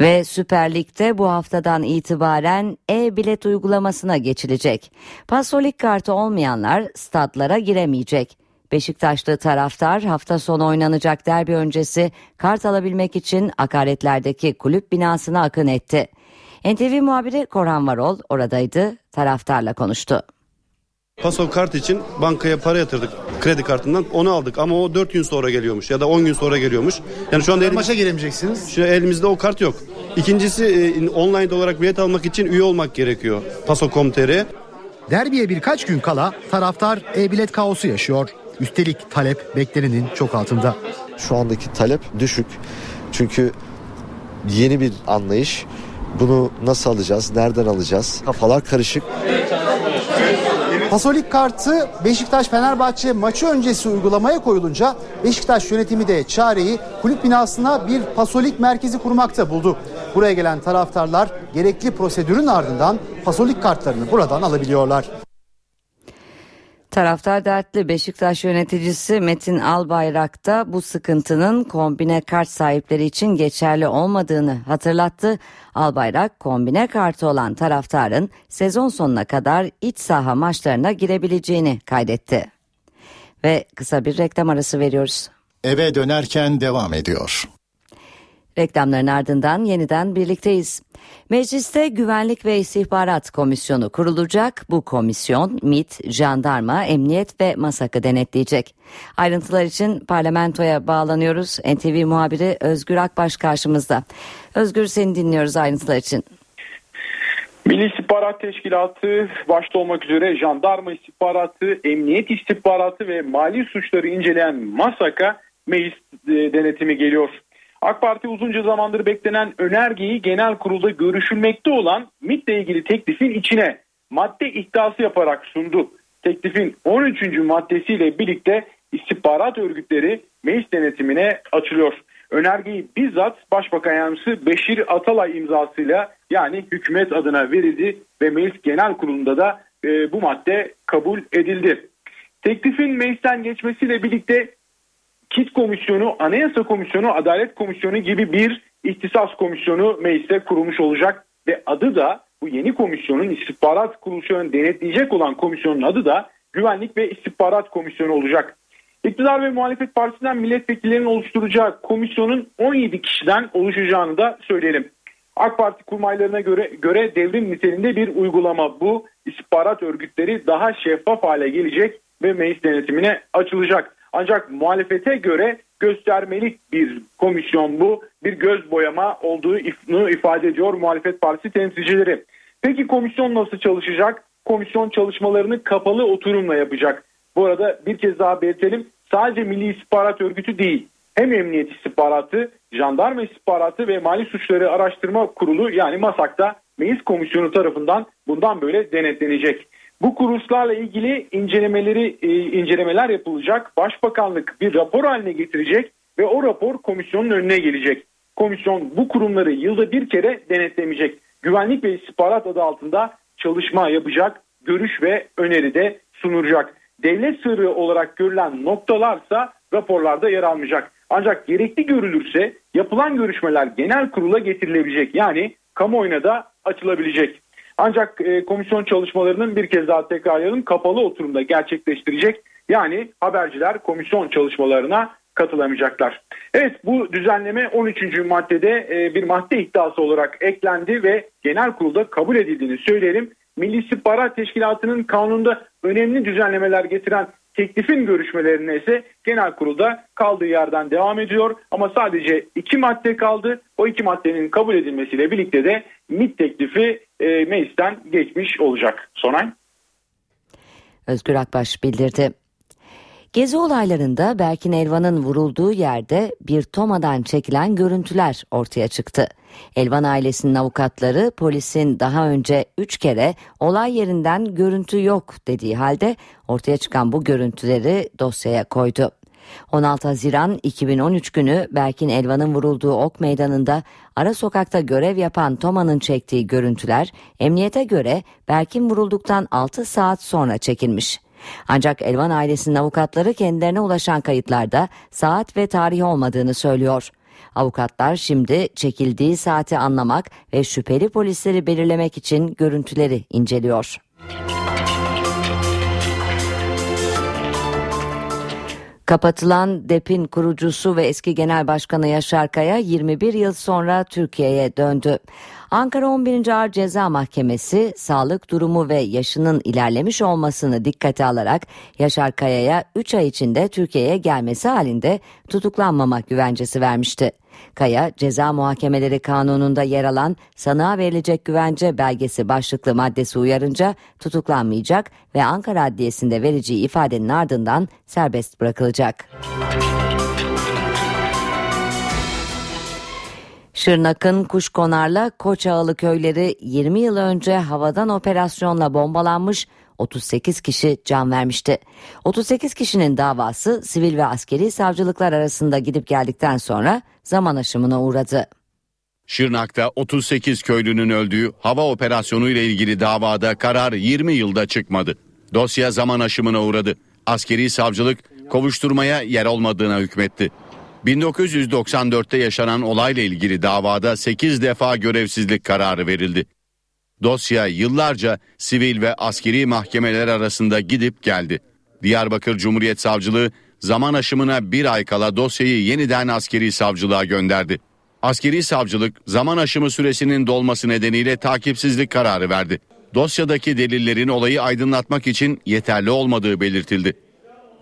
Ve Süper Lig'de bu haftadan itibaren e-bilet uygulamasına geçilecek. Pasolik kartı olmayanlar stadlara giremeyecek. Beşiktaşlı taraftar hafta sonu oynanacak derbi öncesi kart alabilmek için akaretlerdeki kulüp binasına akın etti. NTV muhabiri Korhan Varol oradaydı, taraftarla konuştu. Paso kart için bankaya para yatırdık kredi kartından onu aldık ama o 4 gün sonra geliyormuş ya da 10 gün sonra geliyormuş. Yani şu anda elim, Maça giremeyeceksiniz. şu elimizde o kart yok. İkincisi e, online olarak bilet almak için üye olmak gerekiyor. Paso.com.tr Derbiye birkaç gün kala taraftar e-bilet kaosu yaşıyor. Üstelik talep beklenenin çok altında. Şu andaki talep düşük. Çünkü yeni bir anlayış. Bunu nasıl alacağız? Nereden alacağız? Kafalar karışık. Pasolik kartı Beşiktaş Fenerbahçe maçı öncesi uygulamaya koyulunca Beşiktaş yönetimi de çareyi kulüp binasına bir pasolik merkezi kurmakta buldu. Buraya gelen taraftarlar gerekli prosedürün ardından pasolik kartlarını buradan alabiliyorlar. Taraftar dertli Beşiktaş yöneticisi Metin Albayrak da bu sıkıntının kombine kart sahipleri için geçerli olmadığını hatırlattı. Albayrak kombine kartı olan taraftarın sezon sonuna kadar iç saha maçlarına girebileceğini kaydetti. Ve kısa bir reklam arası veriyoruz. Eve dönerken devam ediyor. Reklamların ardından yeniden birlikteyiz. Mecliste Güvenlik ve İstihbarat Komisyonu kurulacak. Bu komisyon MİT, Jandarma, Emniyet ve MASAK'ı denetleyecek. Ayrıntılar için parlamentoya bağlanıyoruz. NTV muhabiri Özgür Akbaş karşımızda. Özgür seni dinliyoruz ayrıntılar için. Milli İstihbarat Teşkilatı başta olmak üzere jandarma istihbaratı, emniyet istihbaratı ve mali suçları inceleyen MASAK'a meclis e, denetimi geliyor. AK Parti uzunca zamandır beklenen önergeyi genel kurulda görüşülmekte olan MİT'le ilgili teklifin içine madde iddiası yaparak sundu. Teklifin 13. maddesiyle birlikte istihbarat örgütleri meclis denetimine açılıyor. Önergeyi bizzat Başbakan Yardımcısı Beşir Atalay imzasıyla yani hükümet adına verildi ve meclis genel kurulunda da e, bu madde kabul edildi. Teklifin meclisten geçmesiyle birlikte KİT Komisyonu, Anayasa Komisyonu, Adalet Komisyonu gibi bir ihtisas komisyonu mecliste kurulmuş olacak ve adı da bu yeni komisyonun istihbarat kuruluşlarını denetleyecek olan komisyonun adı da Güvenlik ve İstihbarat Komisyonu olacak. İktidar ve muhalefet partisinden milletvekillerinin oluşturacağı komisyonun 17 kişiden oluşacağını da söyleyelim. AK Parti kurmaylarına göre, göre devrim niteliğinde bir uygulama bu. İstihbarat örgütleri daha şeffaf hale gelecek ve meclis denetimine açılacak. Ancak muhalefete göre göstermelik bir komisyon bu. Bir göz boyama olduğunu ifade ediyor muhalefet partisi temsilcileri. Peki komisyon nasıl çalışacak? Komisyon çalışmalarını kapalı oturumla yapacak. Bu arada bir kez daha belirtelim. Sadece Milli İstihbarat Örgütü değil. Hem Emniyet İstihbaratı, Jandarma İstihbaratı ve Mali Suçları Araştırma Kurulu yani MASAK'ta Meclis Komisyonu tarafından bundan böyle denetlenecek. Bu kuruluşlarla ilgili incelemeleri e, incelemeler yapılacak. Başbakanlık bir rapor haline getirecek ve o rapor komisyonun önüne gelecek. Komisyon bu kurumları yılda bir kere denetlemeyecek. Güvenlik ve istihbarat adı altında çalışma yapacak, görüş ve öneri de sunulacak. Devlet sırrı olarak görülen noktalarsa raporlarda yer almayacak. Ancak gerekli görülürse yapılan görüşmeler genel kurula getirilebilecek. Yani kamuoyuna da açılabilecek. Ancak e, komisyon çalışmalarının bir kez daha tekrarlayalım kapalı oturumda gerçekleştirecek. Yani haberciler komisyon çalışmalarına katılamayacaklar. Evet bu düzenleme 13. maddede e, bir madde iddiası olarak eklendi ve genel kurulda kabul edildiğini söyleyelim. Milli İstihbarat Teşkilatı'nın kanunda önemli düzenlemeler getiren teklifin görüşmelerine ise genel kurulda kaldığı yerden devam ediyor. Ama sadece iki madde kaldı. O iki maddenin kabul edilmesiyle birlikte de MİT teklifi e, meclisten geçmiş olacak. Sonay. Özgür Akbaş bildirdi. Gezi olaylarında Berkin Elvan'ın vurulduğu yerde bir tomadan çekilen görüntüler ortaya çıktı. Elvan ailesinin avukatları polisin daha önce 3 kere olay yerinden görüntü yok dediği halde ortaya çıkan bu görüntüleri dosyaya koydu. 16 Haziran 2013 günü Berkin Elvan'ın vurulduğu Ok Meydanı'nda ara sokakta görev yapan Toma'nın çektiği görüntüler emniyete göre Berkin vurulduktan 6 saat sonra çekilmiş. Ancak Elvan ailesinin avukatları kendilerine ulaşan kayıtlarda saat ve tarih olmadığını söylüyor. Avukatlar şimdi çekildiği saati anlamak ve şüpheli polisleri belirlemek için görüntüleri inceliyor. Kapatılan DEP'in kurucusu ve eski genel başkanı Yaşar Kaya 21 yıl sonra Türkiye'ye döndü. Ankara 11. Ağır Ceza Mahkemesi sağlık durumu ve yaşının ilerlemiş olmasını dikkate alarak Yaşar Kaya'ya 3 ay içinde Türkiye'ye gelmesi halinde tutuklanmama güvencesi vermişti. Kaya ceza muhakemeleri kanununda yer alan sanığa verilecek güvence belgesi başlıklı maddesi uyarınca tutuklanmayacak ve Ankara Adliyesi'nde vereceği ifadenin ardından serbest bırakılacak. Şırnak'ın Kuşkonar'la Koçağılı köyleri 20 yıl önce havadan operasyonla bombalanmış 38 kişi can vermişti. 38 kişinin davası sivil ve askeri savcılıklar arasında gidip geldikten sonra zaman aşımına uğradı. Şırnak'ta 38 köylünün öldüğü hava operasyonu ile ilgili davada karar 20 yılda çıkmadı. Dosya zaman aşımına uğradı. Askeri savcılık kovuşturmaya yer olmadığına hükmetti. 1994'te yaşanan olayla ilgili davada 8 defa görevsizlik kararı verildi. Dosya yıllarca sivil ve askeri mahkemeler arasında gidip geldi. Diyarbakır Cumhuriyet Savcılığı zaman aşımına bir ay kala dosyayı yeniden askeri savcılığa gönderdi. Askeri savcılık zaman aşımı süresinin dolması nedeniyle takipsizlik kararı verdi. Dosyadaki delillerin olayı aydınlatmak için yeterli olmadığı belirtildi.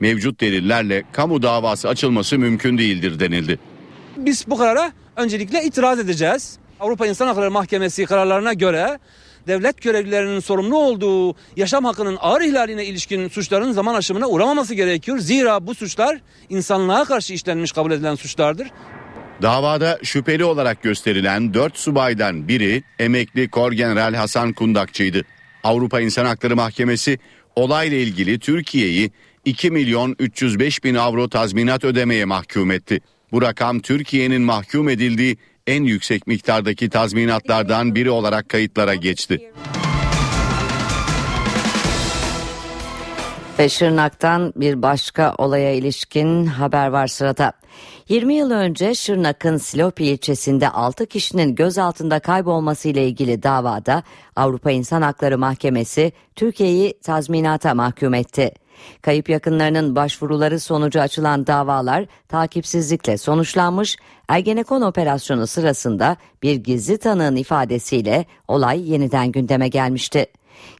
Mevcut delillerle kamu davası açılması mümkün değildir denildi. Biz bu karara öncelikle itiraz edeceğiz. Avrupa İnsan Hakları Mahkemesi kararlarına göre devlet görevlilerinin sorumlu olduğu yaşam hakkının ağır ihlaline ilişkin suçların zaman aşımına uğramaması gerekiyor. Zira bu suçlar insanlığa karşı işlenmiş kabul edilen suçlardır. Davada şüpheli olarak gösterilen 4 subaydan biri emekli Korgeneral Hasan Kundakçı'ydı. Avrupa İnsan Hakları Mahkemesi olayla ilgili Türkiye'yi 2 milyon 305 bin avro tazminat ödemeye mahkum etti. Bu rakam Türkiye'nin mahkum edildiği en yüksek miktardaki tazminatlardan biri olarak kayıtlara geçti. Şırnak'tan bir başka olaya ilişkin haber var sırada. 20 yıl önce Şırnak'ın Silopi ilçesinde 6 kişinin gözaltında kaybolması ile ilgili davada Avrupa İnsan Hakları Mahkemesi Türkiye'yi tazminata mahkum etti. Kayıp yakınlarının başvuruları sonucu açılan davalar takipsizlikle sonuçlanmış. Ergenekon operasyonu sırasında bir gizli tanığın ifadesiyle olay yeniden gündeme gelmişti.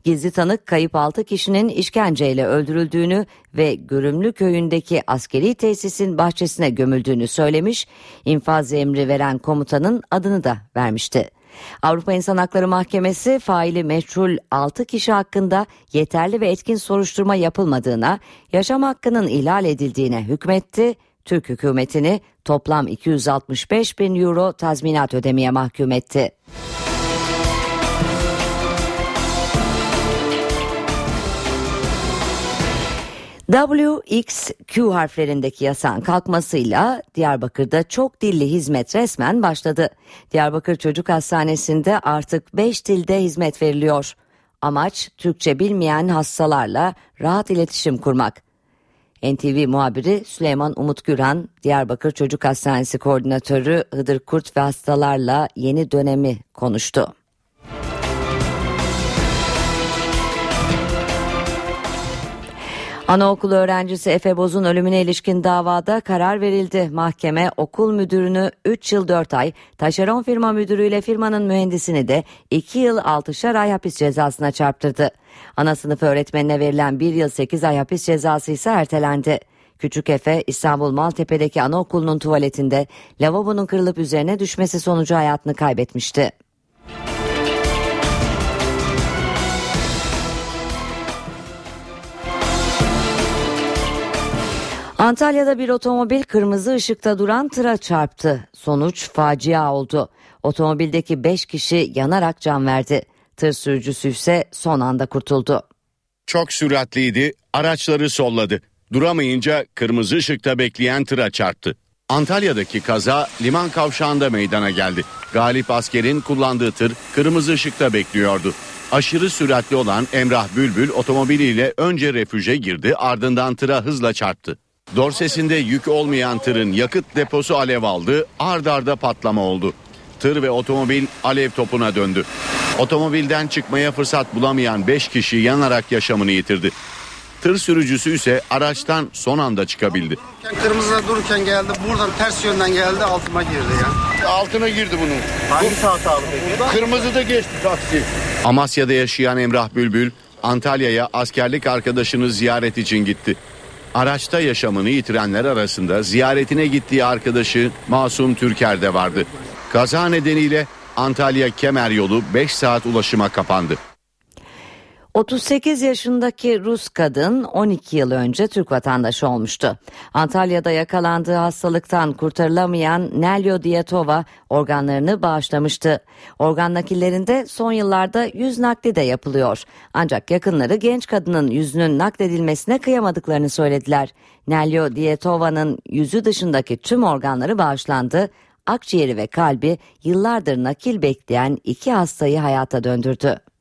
Gizli tanık kayıp 6 kişinin işkenceyle öldürüldüğünü ve Görümlü köyündeki askeri tesisin bahçesine gömüldüğünü söylemiş, infaz emri veren komutanın adını da vermişti. Avrupa İnsan Hakları Mahkemesi faili meçhul 6 kişi hakkında yeterli ve etkin soruşturma yapılmadığına, yaşam hakkının ihlal edildiğine hükmetti. Türk hükümetini toplam 265 bin euro tazminat ödemeye mahkum etti. WXQ harflerindeki yasağın kalkmasıyla Diyarbakır'da çok dilli hizmet resmen başladı. Diyarbakır Çocuk Hastanesi'nde artık 5 dilde hizmet veriliyor. Amaç Türkçe bilmeyen hastalarla rahat iletişim kurmak. NTV muhabiri Süleyman Umut Güran, Diyarbakır Çocuk Hastanesi Koordinatörü Hıdır Kurt ve hastalarla yeni dönemi konuştu. Anaokulu öğrencisi Efe Boz'un ölümüne ilişkin davada karar verildi. Mahkeme okul müdürünü 3 yıl 4 ay, taşeron firma müdürüyle firmanın mühendisini de 2 yıl 6'şar ay hapis cezasına çarptırdı. Ana sınıf öğretmenine verilen 1 yıl 8 ay hapis cezası ise ertelendi. Küçük Efe İstanbul Maltepe'deki anaokulunun tuvaletinde lavabonun kırılıp üzerine düşmesi sonucu hayatını kaybetmişti. Antalya'da bir otomobil kırmızı ışıkta duran tıra çarptı. Sonuç facia oldu. Otomobildeki 5 kişi yanarak can verdi. Tır sürücüsü ise son anda kurtuldu. Çok süratliydi, araçları solladı. Duramayınca kırmızı ışıkta bekleyen tıra çarptı. Antalya'daki kaza liman kavşağında meydana geldi. Galip askerin kullandığı tır kırmızı ışıkta bekliyordu. Aşırı süratli olan Emrah Bülbül otomobiliyle önce refüje girdi ardından tıra hızla çarptı. Dorsesinde yük olmayan tırın yakıt deposu alev aldı, ard arda patlama oldu. Tır ve otomobil alev topuna döndü. Otomobilden çıkmaya fırsat bulamayan 5 kişi yanarak yaşamını yitirdi. Tır sürücüsü ise araçtan son anda çıkabildi. Kırmızıda dururken geldi. Buradan ters yönden geldi altıma girdi ya. Altına girdi bunun. Hangi saat abi peki? Kırmızıda geçti taksi. Amasya'da yaşayan Emrah Bülbül Antalya'ya askerlik arkadaşını ziyaret için gitti. Araçta yaşamını yitirenler arasında ziyaretine gittiği arkadaşı Masum Türker de vardı. Kaza nedeniyle Antalya Kemer yolu 5 saat ulaşıma kapandı. 38 yaşındaki Rus kadın 12 yıl önce Türk vatandaşı olmuştu. Antalya'da yakalandığı hastalıktan kurtarılamayan Nelyo Dietova organlarını bağışlamıştı. Organ nakillerinde son yıllarda yüz nakli de yapılıyor. Ancak yakınları genç kadının yüzünün nakledilmesine kıyamadıklarını söylediler. Nelyo Dietova'nın yüzü dışındaki tüm organları bağışlandı. Akciğeri ve kalbi yıllardır nakil bekleyen iki hastayı hayata döndürdü.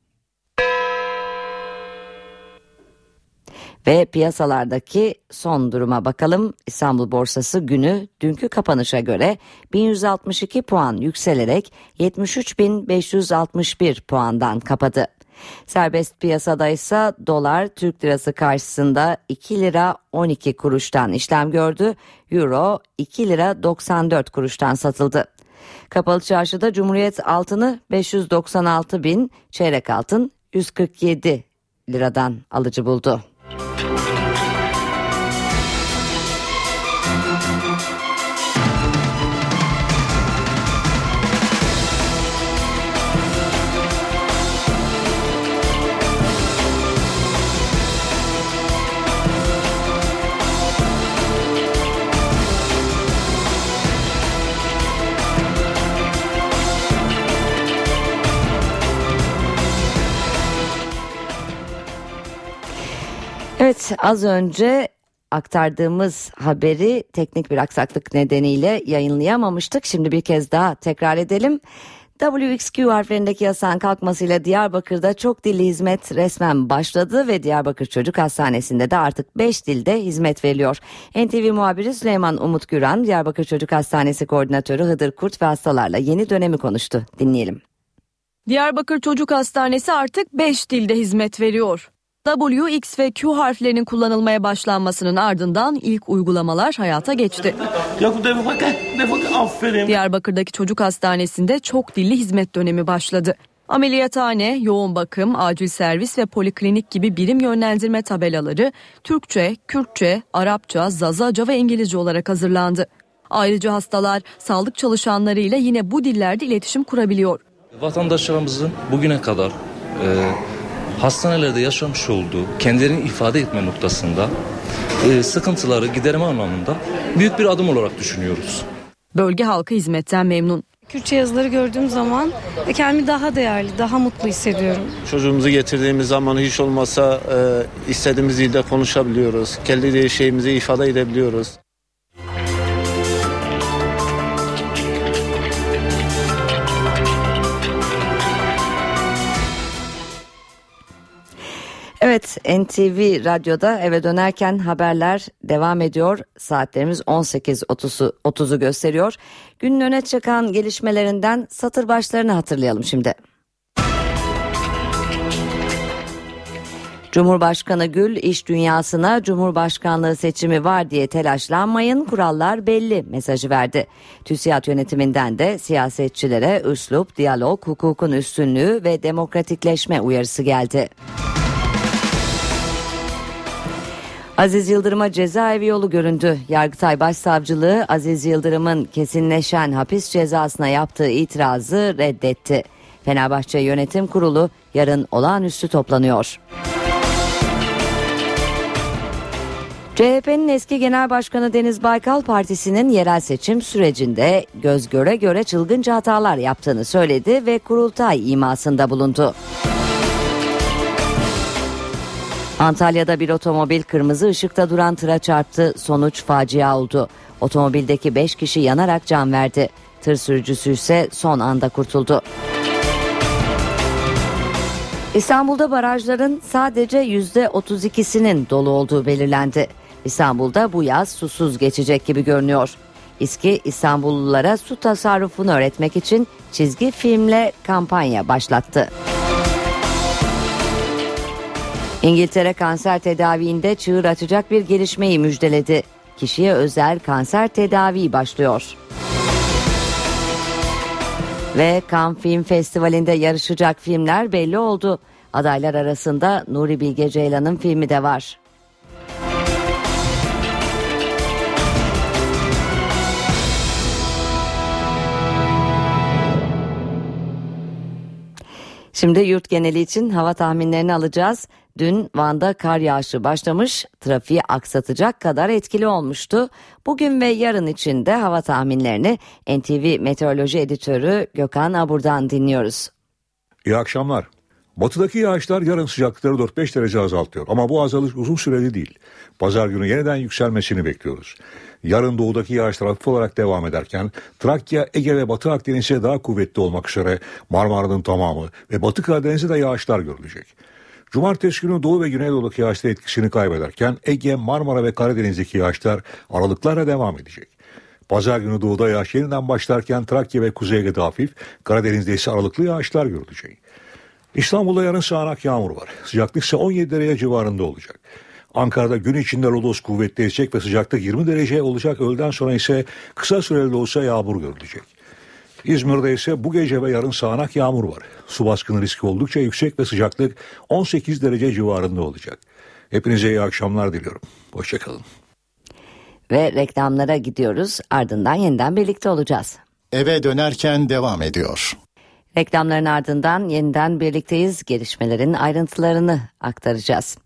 Ve piyasalardaki son duruma bakalım. İstanbul borsası günü dünkü kapanışa göre 1162 puan yükselerek 73.561 puandan kapadı. Serbest piyasada ise dolar Türk lirası karşısında 2 lira 12 kuruştan işlem gördü. Euro 2 lira 94 kuruştan satıldı. Kapalı çarşıda Cumhuriyet altını 596 bin, çeyrek altın 147 liradan alıcı buldu. Evet az önce aktardığımız haberi teknik bir aksaklık nedeniyle yayınlayamamıştık. Şimdi bir kez daha tekrar edelim. WXQ harflerindeki yasağın kalkmasıyla Diyarbakır'da çok dilli hizmet resmen başladı ve Diyarbakır Çocuk Hastanesi'nde de artık 5 dilde hizmet veriliyor. NTV muhabiri Süleyman Umut Güran, Diyarbakır Çocuk Hastanesi Koordinatörü Hıdır Kurt ve hastalarla yeni dönemi konuştu. Dinleyelim. Diyarbakır Çocuk Hastanesi artık 5 dilde hizmet veriyor. W, X ve Q harflerinin kullanılmaya başlanmasının ardından ilk uygulamalar hayata geçti. Diyarbakır'daki çocuk hastanesinde çok dilli hizmet dönemi başladı. Ameliyathane, yoğun bakım, acil servis ve poliklinik gibi birim yönlendirme tabelaları Türkçe, Kürtçe, Arapça, Zazaca ve İngilizce olarak hazırlandı. Ayrıca hastalar sağlık çalışanlarıyla yine bu dillerde iletişim kurabiliyor. Vatandaşlarımızın bugüne kadar e, hastanelerde yaşamış olduğu kendilerini ifade etme noktasında e, sıkıntıları giderme anlamında büyük bir adım olarak düşünüyoruz. Bölge halkı hizmetten memnun. Kürtçe yazıları gördüğüm zaman kendimi daha değerli, daha mutlu hissediyorum. Çocuğumuzu getirdiğimiz zaman hiç olmazsa e, istediğimiz dilde konuşabiliyoruz. Kendi şeyimizi ifade edebiliyoruz. Evet NTV Radyo'da eve dönerken haberler devam ediyor. Saatlerimiz 18.30'u 30'u gösteriyor. Günün öne çıkan gelişmelerinden satır başlarını hatırlayalım şimdi. Cumhurbaşkanı Gül iş dünyasına Cumhurbaşkanlığı seçimi var diye telaşlanmayın kurallar belli mesajı verdi. TÜSİAD yönetiminden de siyasetçilere üslup, diyalog, hukukun üstünlüğü ve demokratikleşme uyarısı geldi. Aziz Yıldırım'a cezaevi yolu göründü. Yargıtay Başsavcılığı Aziz Yıldırım'ın kesinleşen hapis cezasına yaptığı itirazı reddetti. Fenerbahçe Yönetim Kurulu yarın olağanüstü toplanıyor. CHP'nin eski genel başkanı Deniz Baykal partisinin yerel seçim sürecinde göz göre göre çılgınca hatalar yaptığını söyledi ve kurultay imasında bulundu. Antalya'da bir otomobil kırmızı ışıkta duran tıra çarptı. Sonuç facia oldu. Otomobildeki 5 kişi yanarak can verdi. Tır sürücüsü ise son anda kurtuldu. İstanbul'da barajların sadece %32'sinin dolu olduğu belirlendi. İstanbul'da bu yaz susuz geçecek gibi görünüyor. İSKİ İstanbullulara su tasarrufunu öğretmek için çizgi filmle kampanya başlattı. İngiltere kanser tedaviinde çığır açacak bir gelişmeyi müjdeledi. Kişiye özel kanser tedavi başlıyor. Ve Cannes Film Festivali'nde yarışacak filmler belli oldu. Adaylar arasında Nuri Bilge Ceylan'ın filmi de var. Şimdi yurt geneli için hava tahminlerini alacağız. Dün Van'da kar yağışı başlamış, trafiği aksatacak kadar etkili olmuştu. Bugün ve yarın için de hava tahminlerini NTV Meteoroloji Editörü Gökhan Abur'dan dinliyoruz. İyi akşamlar. Batıdaki yağışlar yarın sıcaklıkları 4-5 derece azaltıyor ama bu azalış uzun süreli değil. Pazar günü yeniden yükselmesini bekliyoruz. Yarın doğudaki yağışlar hafif olarak devam ederken Trakya, Ege ve Batı Akdeniz'e daha kuvvetli olmak üzere Marmara'nın tamamı ve Batı Karadeniz'de de yağışlar görülecek. Cumartesi günü Doğu ve Güneydoğu'daki yağışlar etkisini kaybederken Ege, Marmara ve Karadeniz'deki yağışlar aralıklarla devam edecek. Pazar günü doğuda yağış yeniden başlarken Trakya ve Kuzey Ege'de hafif, Karadeniz'de ise aralıklı yağışlar görülecek. İstanbul'da yarın sağanak yağmur var. Sıcaklık ise 17 derece civarında olacak. Ankara'da gün içinde lodos kuvvetli esecek ve sıcaklık 20 derece olacak. Öğleden sonra ise kısa süreli olsa yağmur görülecek. İzmir'de ise bu gece ve yarın sağanak yağmur var. Su baskını riski oldukça yüksek ve sıcaklık 18 derece civarında olacak. Hepinize iyi akşamlar diliyorum. Hoşçakalın. Ve reklamlara gidiyoruz ardından yeniden birlikte olacağız. Eve dönerken devam ediyor. Reklamların ardından yeniden birlikteyiz. Gelişmelerin ayrıntılarını aktaracağız.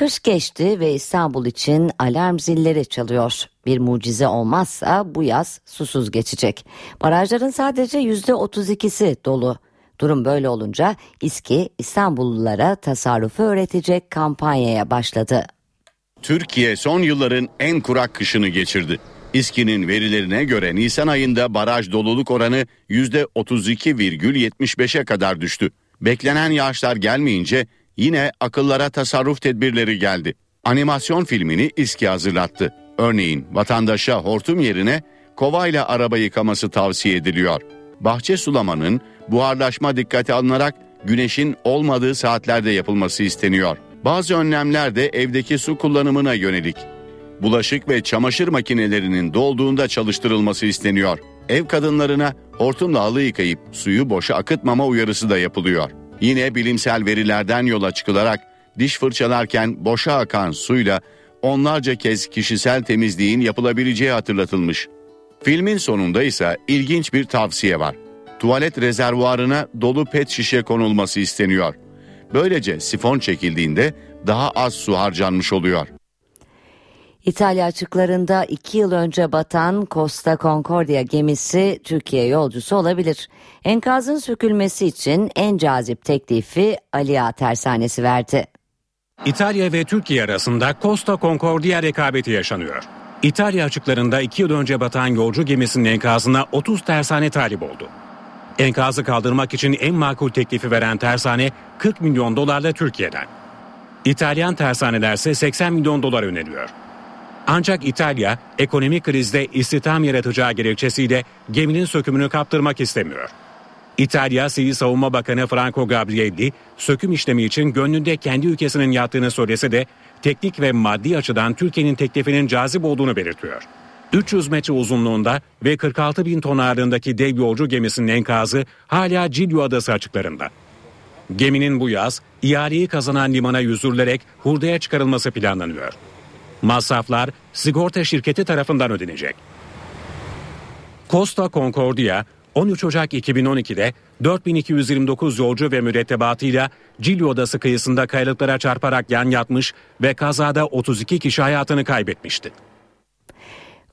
Kış geçti ve İstanbul için alarm zilleri çalıyor. Bir mucize olmazsa bu yaz susuz geçecek. Barajların sadece yüzde 32'si dolu. Durum böyle olunca İSKİ İstanbullulara tasarrufu öğretecek kampanyaya başladı. Türkiye son yılların en kurak kışını geçirdi. İSKİ'nin verilerine göre Nisan ayında baraj doluluk oranı %32,75'e kadar düştü. Beklenen yağışlar gelmeyince yine akıllara tasarruf tedbirleri geldi. Animasyon filmini İSKİ hazırlattı. Örneğin vatandaşa hortum yerine kovayla araba yıkaması tavsiye ediliyor. Bahçe sulamanın buharlaşma dikkate alınarak güneşin olmadığı saatlerde yapılması isteniyor. Bazı önlemler de evdeki su kullanımına yönelik. Bulaşık ve çamaşır makinelerinin dolduğunda çalıştırılması isteniyor. Ev kadınlarına hortumla halı yıkayıp suyu boşa akıtmama uyarısı da yapılıyor. Yine bilimsel verilerden yola çıkılarak diş fırçalarken boşa akan suyla onlarca kez kişisel temizliğin yapılabileceği hatırlatılmış. Filmin sonunda ise ilginç bir tavsiye var. Tuvalet rezervuarına dolu pet şişe konulması isteniyor. Böylece sifon çekildiğinde daha az su harcanmış oluyor. İtalya açıklarında iki yıl önce batan Costa Concordia gemisi Türkiye yolcusu olabilir. Enkazın sökülmesi için en cazip teklifi Aliya Tersanesi verdi. İtalya ve Türkiye arasında Costa Concordia rekabeti yaşanıyor. İtalya açıklarında iki yıl önce batan yolcu gemisinin enkazına 30 tersane talip oldu. Enkazı kaldırmak için en makul teklifi veren tersane 40 milyon dolarla Türkiye'den. İtalyan tersaneler ise 80 milyon dolar öneriyor. Ancak İtalya ekonomik krizde istihdam yaratacağı gerekçesiyle geminin sökümünü kaptırmak istemiyor. İtalya Sivil Savunma Bakanı Franco Gabrielli söküm işlemi için gönlünde kendi ülkesinin yattığını söylese de teknik ve maddi açıdan Türkiye'nin teklifinin cazip olduğunu belirtiyor. 300 metre uzunluğunda ve 46 bin ton ağırlığındaki dev yolcu gemisinin enkazı hala Cilyo Adası açıklarında. Geminin bu yaz ihaleyi kazanan limana yüzürülerek hurdaya çıkarılması planlanıyor. Masraflar sigorta şirketi tarafından ödenecek. Costa Concordia 13 Ocak 2012'de 4229 yolcu ve mürettebatıyla Cilio Odası kıyısında kayalıklara çarparak yan yatmış ve kazada 32 kişi hayatını kaybetmişti.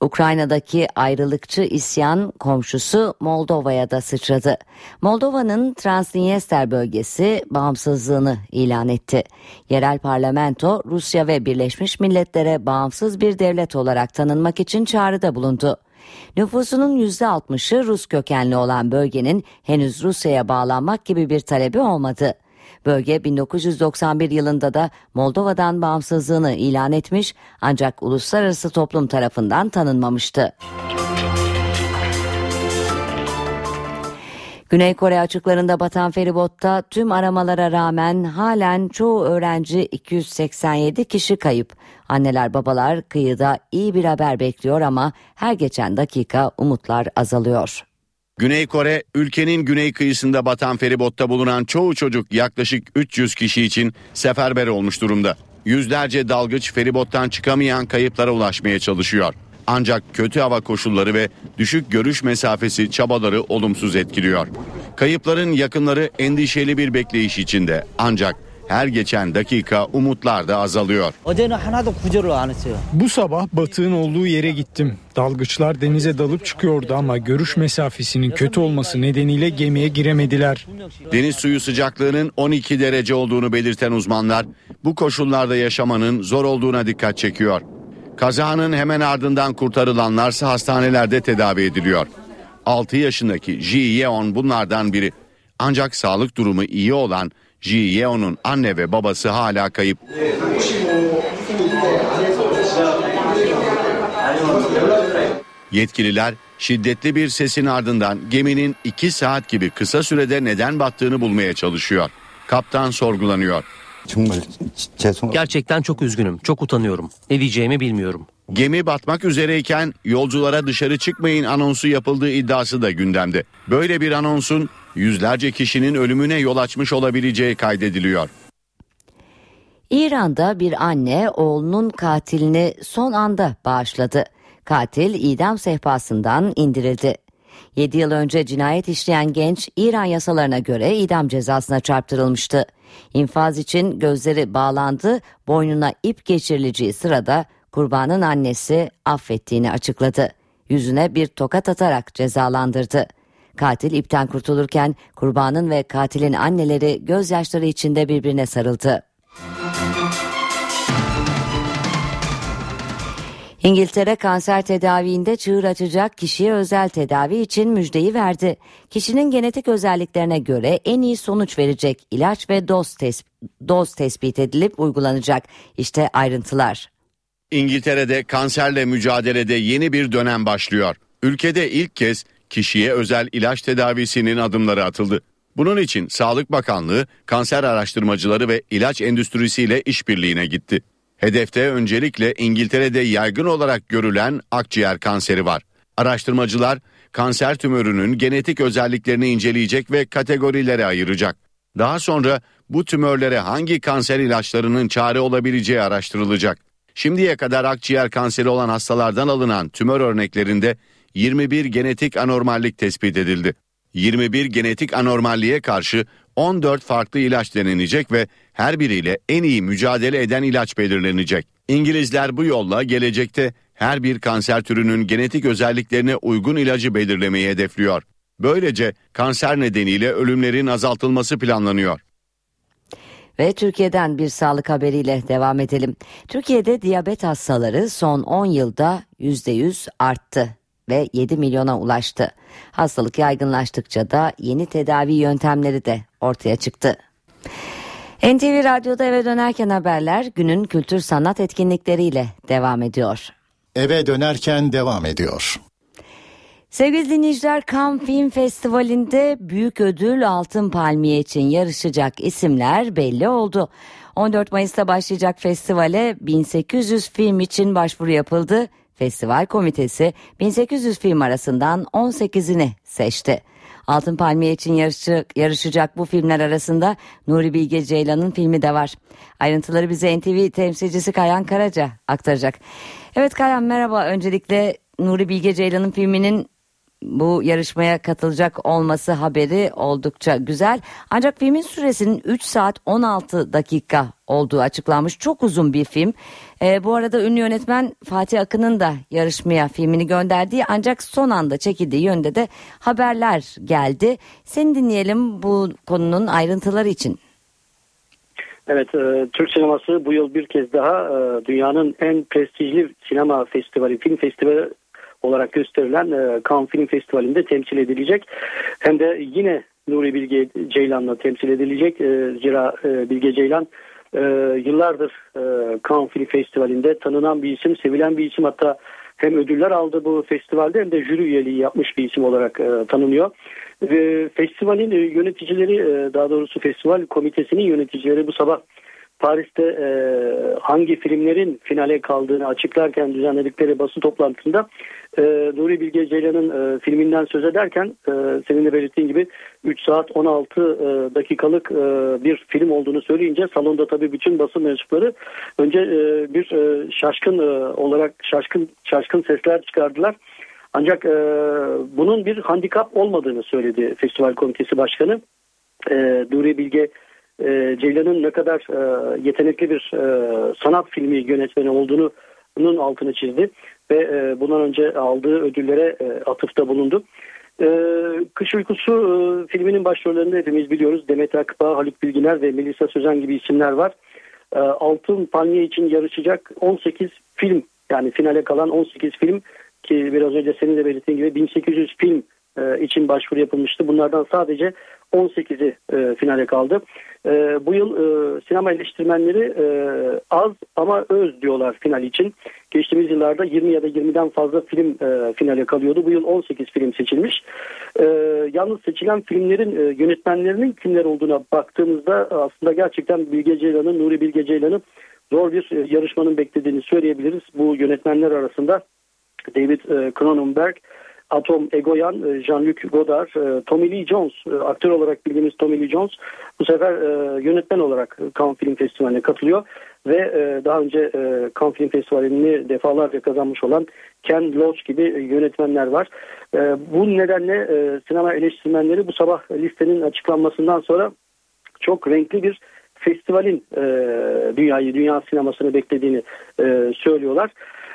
Ukrayna'daki ayrılıkçı isyan komşusu Moldova'ya da sıçradı. Moldova'nın Transnistria bölgesi bağımsızlığını ilan etti. Yerel parlamento Rusya ve Birleşmiş Milletler'e bağımsız bir devlet olarak tanınmak için çağrıda bulundu. Nüfusunun %60'ı Rus kökenli olan bölgenin henüz Rusya'ya bağlanmak gibi bir talebi olmadı. Bölge 1991 yılında da Moldova'dan bağımsızlığını ilan etmiş ancak uluslararası toplum tarafından tanınmamıştı. Güney Kore açıklarında batan feribotta tüm aramalara rağmen halen çoğu öğrenci 287 kişi kayıp. Anneler babalar kıyıda iyi bir haber bekliyor ama her geçen dakika umutlar azalıyor. Güney Kore, ülkenin güney kıyısında batan feribotta bulunan çoğu çocuk yaklaşık 300 kişi için seferber olmuş durumda. Yüzlerce dalgıç feribottan çıkamayan kayıplara ulaşmaya çalışıyor. Ancak kötü hava koşulları ve düşük görüş mesafesi çabaları olumsuz etkiliyor. Kayıpların yakınları endişeli bir bekleyiş içinde. Ancak her geçen dakika umutlar da azalıyor. Bu sabah batığın olduğu yere gittim. Dalgıçlar denize dalıp çıkıyordu ama görüş mesafesinin kötü olması nedeniyle gemiye giremediler. Deniz suyu sıcaklığının 12 derece olduğunu belirten uzmanlar bu koşullarda yaşamanın zor olduğuna dikkat çekiyor. Kazanın hemen ardından kurtarılanlarsa hastanelerde tedavi ediliyor. 6 yaşındaki Ji Yeon bunlardan biri. Ancak sağlık durumu iyi olan Ji Yeon'un anne ve babası hala kayıp. Yetkililer şiddetli bir sesin ardından geminin 2 saat gibi kısa sürede neden battığını bulmaya çalışıyor. Kaptan sorgulanıyor. Gerçekten çok üzgünüm, çok utanıyorum. Ne diyeceğimi bilmiyorum. Gemi batmak üzereyken yolculara dışarı çıkmayın anonsu yapıldığı iddiası da gündemde. Böyle bir anonsun yüzlerce kişinin ölümüne yol açmış olabileceği kaydediliyor. İran'da bir anne oğlunun katilini son anda bağışladı. Katil idam sehpasından indirildi. 7 yıl önce cinayet işleyen genç İran yasalarına göre idam cezasına çarptırılmıştı. İnfaz için gözleri bağlandı, boynuna ip geçirileceği sırada kurbanın annesi affettiğini açıkladı. Yüzüne bir tokat atarak cezalandırdı. Katil ipten kurtulurken kurbanın ve katilin anneleri gözyaşları içinde birbirine sarıldı. İngiltere kanser tedaviinde çığır açacak kişiye özel tedavi için müjdeyi verdi. Kişinin genetik özelliklerine göre en iyi sonuç verecek ilaç ve doz, tes doz tespit edilip uygulanacak. İşte ayrıntılar. İngiltere'de kanserle mücadelede yeni bir dönem başlıyor. Ülkede ilk kez kişiye özel ilaç tedavisinin adımları atıldı. Bunun için Sağlık Bakanlığı kanser araştırmacıları ve ilaç endüstrisiyle işbirliğine gitti. Hedefte öncelikle İngiltere'de yaygın olarak görülen akciğer kanseri var. Araştırmacılar kanser tümörünün genetik özelliklerini inceleyecek ve kategorilere ayıracak. Daha sonra bu tümörlere hangi kanser ilaçlarının çare olabileceği araştırılacak. Şimdiye kadar akciğer kanseri olan hastalardan alınan tümör örneklerinde 21 genetik anormallik tespit edildi. 21 genetik anormalliğe karşı 14 farklı ilaç denenecek ve her biriyle en iyi mücadele eden ilaç belirlenecek. İngilizler bu yolla gelecekte her bir kanser türünün genetik özelliklerine uygun ilacı belirlemeyi hedefliyor. Böylece kanser nedeniyle ölümlerin azaltılması planlanıyor. Ve Türkiye'den bir sağlık haberiyle devam edelim. Türkiye'de diyabet hastaları son 10 yılda %100 arttı ve 7 milyona ulaştı. Hastalık yaygınlaştıkça da yeni tedavi yöntemleri de ortaya çıktı. NTV Radyo'da eve dönerken haberler günün kültür sanat etkinlikleriyle devam ediyor. Eve dönerken devam ediyor. Sevgili dinleyiciler Cannes Film Festivali'nde büyük ödül Altın Palmiye için yarışacak isimler belli oldu. 14 Mayıs'ta başlayacak festivale 1800 film için başvuru yapıldı. Festival komitesi 1800 film arasından 18'ini seçti. Altın Palmiye için yarışacak, yarışacak bu filmler arasında Nuri Bilge Ceylan'ın filmi de var. Ayrıntıları bize NTV temsilcisi Kayan Karaca aktaracak. Evet Kayan merhaba. Öncelikle Nuri Bilge Ceylan'ın filminin bu yarışmaya katılacak olması haberi oldukça güzel. Ancak filmin süresinin 3 saat 16 dakika olduğu açıklanmış. Çok uzun bir film. E, bu arada ünlü yönetmen Fatih Akın'ın da yarışmaya filmini gönderdiği ancak son anda çekildiği yönde de haberler geldi. Seni dinleyelim bu konunun ayrıntıları için. Evet, e, Türk sineması bu yıl bir kez daha e, dünyanın en prestijli sinema festivali, film festivali olarak gösterilen e, Cannes Film Festivali'nde temsil edilecek. Hem de yine Nuri Bilge Ceylan'la temsil edilecek. E, zira e, Bilge Ceylan e, yıllardır Cannes Film Festivali'nde tanınan bir isim, sevilen bir isim hatta hem ödüller aldı bu festivalde hem de jüri üyeliği yapmış bir isim olarak e, tanınıyor. Ve festivalin yöneticileri e, daha doğrusu festival komitesinin yöneticileri bu sabah Paris'te e, hangi filmlerin finale kaldığını açıklarken düzenledikleri basın toplantısında e, Nuri Bilge Ceylan'ın e, filminden söz ederken e, senin de belirttiğin gibi 3 saat 16 e, dakikalık e, bir film olduğunu söyleyince salonda tabii bütün basın mensupları önce e, bir e, şaşkın e, olarak şaşkın şaşkın sesler çıkardılar. Ancak e, bunun bir handikap olmadığını söyledi festival komitesi başkanı. E, Nuri Bilge e, Ceylan'ın ne kadar e, yetenekli bir e, sanat filmi yönetmeni olduğunu bunun altını çizdi ve e, bundan önce aldığı ödüllere e, atıfta bulundu. E, Kış Uykusu e, filminin başrollerinde hepimiz biliyoruz. Demet Akbağ, Haluk Bilginer ve Melisa Sözen gibi isimler var. E, Altın Palmiye için yarışacak 18 film yani finale kalan 18 film ki biraz önce senin de belirttiğin gibi 1800 film e, için başvuru yapılmıştı. Bunlardan sadece 18'i e, finale kaldı. E, bu yıl e, sinema eleştirmenleri e, az ama öz diyorlar final için. Geçtiğimiz yıllarda 20 ya da 20'den fazla film e, finale kalıyordu. Bu yıl 18 film seçilmiş. E, yalnız seçilen filmlerin e, yönetmenlerinin kimler olduğuna baktığımızda aslında gerçekten Bilge Ceylan'ın, Nuri Bilge Ceylan'ın zor bir e, yarışmanın beklediğini söyleyebiliriz. Bu yönetmenler arasında David e, Cronenberg, Atom Egoyan, e, Jean-Luc Godard, e, Tommy Lee Jones, e, aktör olarak bildiğimiz Tommy Lee Jones bu sefer yönetmen olarak Cannes Film Festivali'ne katılıyor ve daha önce Cannes Film Festivali'ni defalarca kazanmış olan Ken Loach gibi yönetmenler var. Bu nedenle sinema eleştirmenleri bu sabah listenin açıklanmasından sonra çok renkli bir festivalin dünyayı, dünya sinemasını beklediğini söylüyorlar.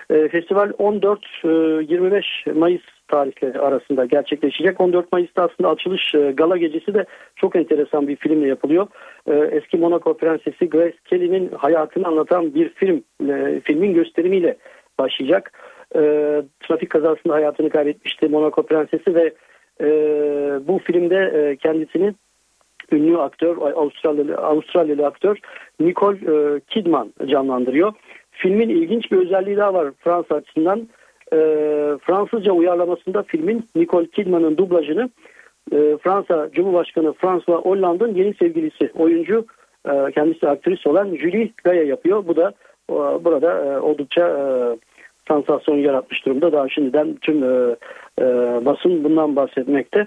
Festival 14-25 Mayıs tarihleri arasında gerçekleşecek. 14 Mayıs'ta aslında açılış e, gala gecesi de çok enteresan bir filmle yapılıyor. E, eski Monaco Prensesi Grace Kelly'nin hayatını anlatan bir film, e, filmin gösterimiyle başlayacak. Trafik kazasında hayatını kaybetmişti Monaco Prensesi ve bu filmde kendisini ünlü aktör, Avustralyalı, Avustralyalı aktör Nicole Kidman canlandırıyor. Filmin ilginç bir özelliği daha var Fransa açısından e, Fransızca uyarlamasında filmin Nicole Kidman'ın dublajını e, Fransa Cumhurbaşkanı François Hollande'ın yeni sevgilisi oyuncu e, kendisi aktris olan Julie Gaya yapıyor. Bu da e, burada e, oldukça e, sansasyon yaratmış durumda. Daha şimdiden tüm e, e, basın bundan bahsetmekte.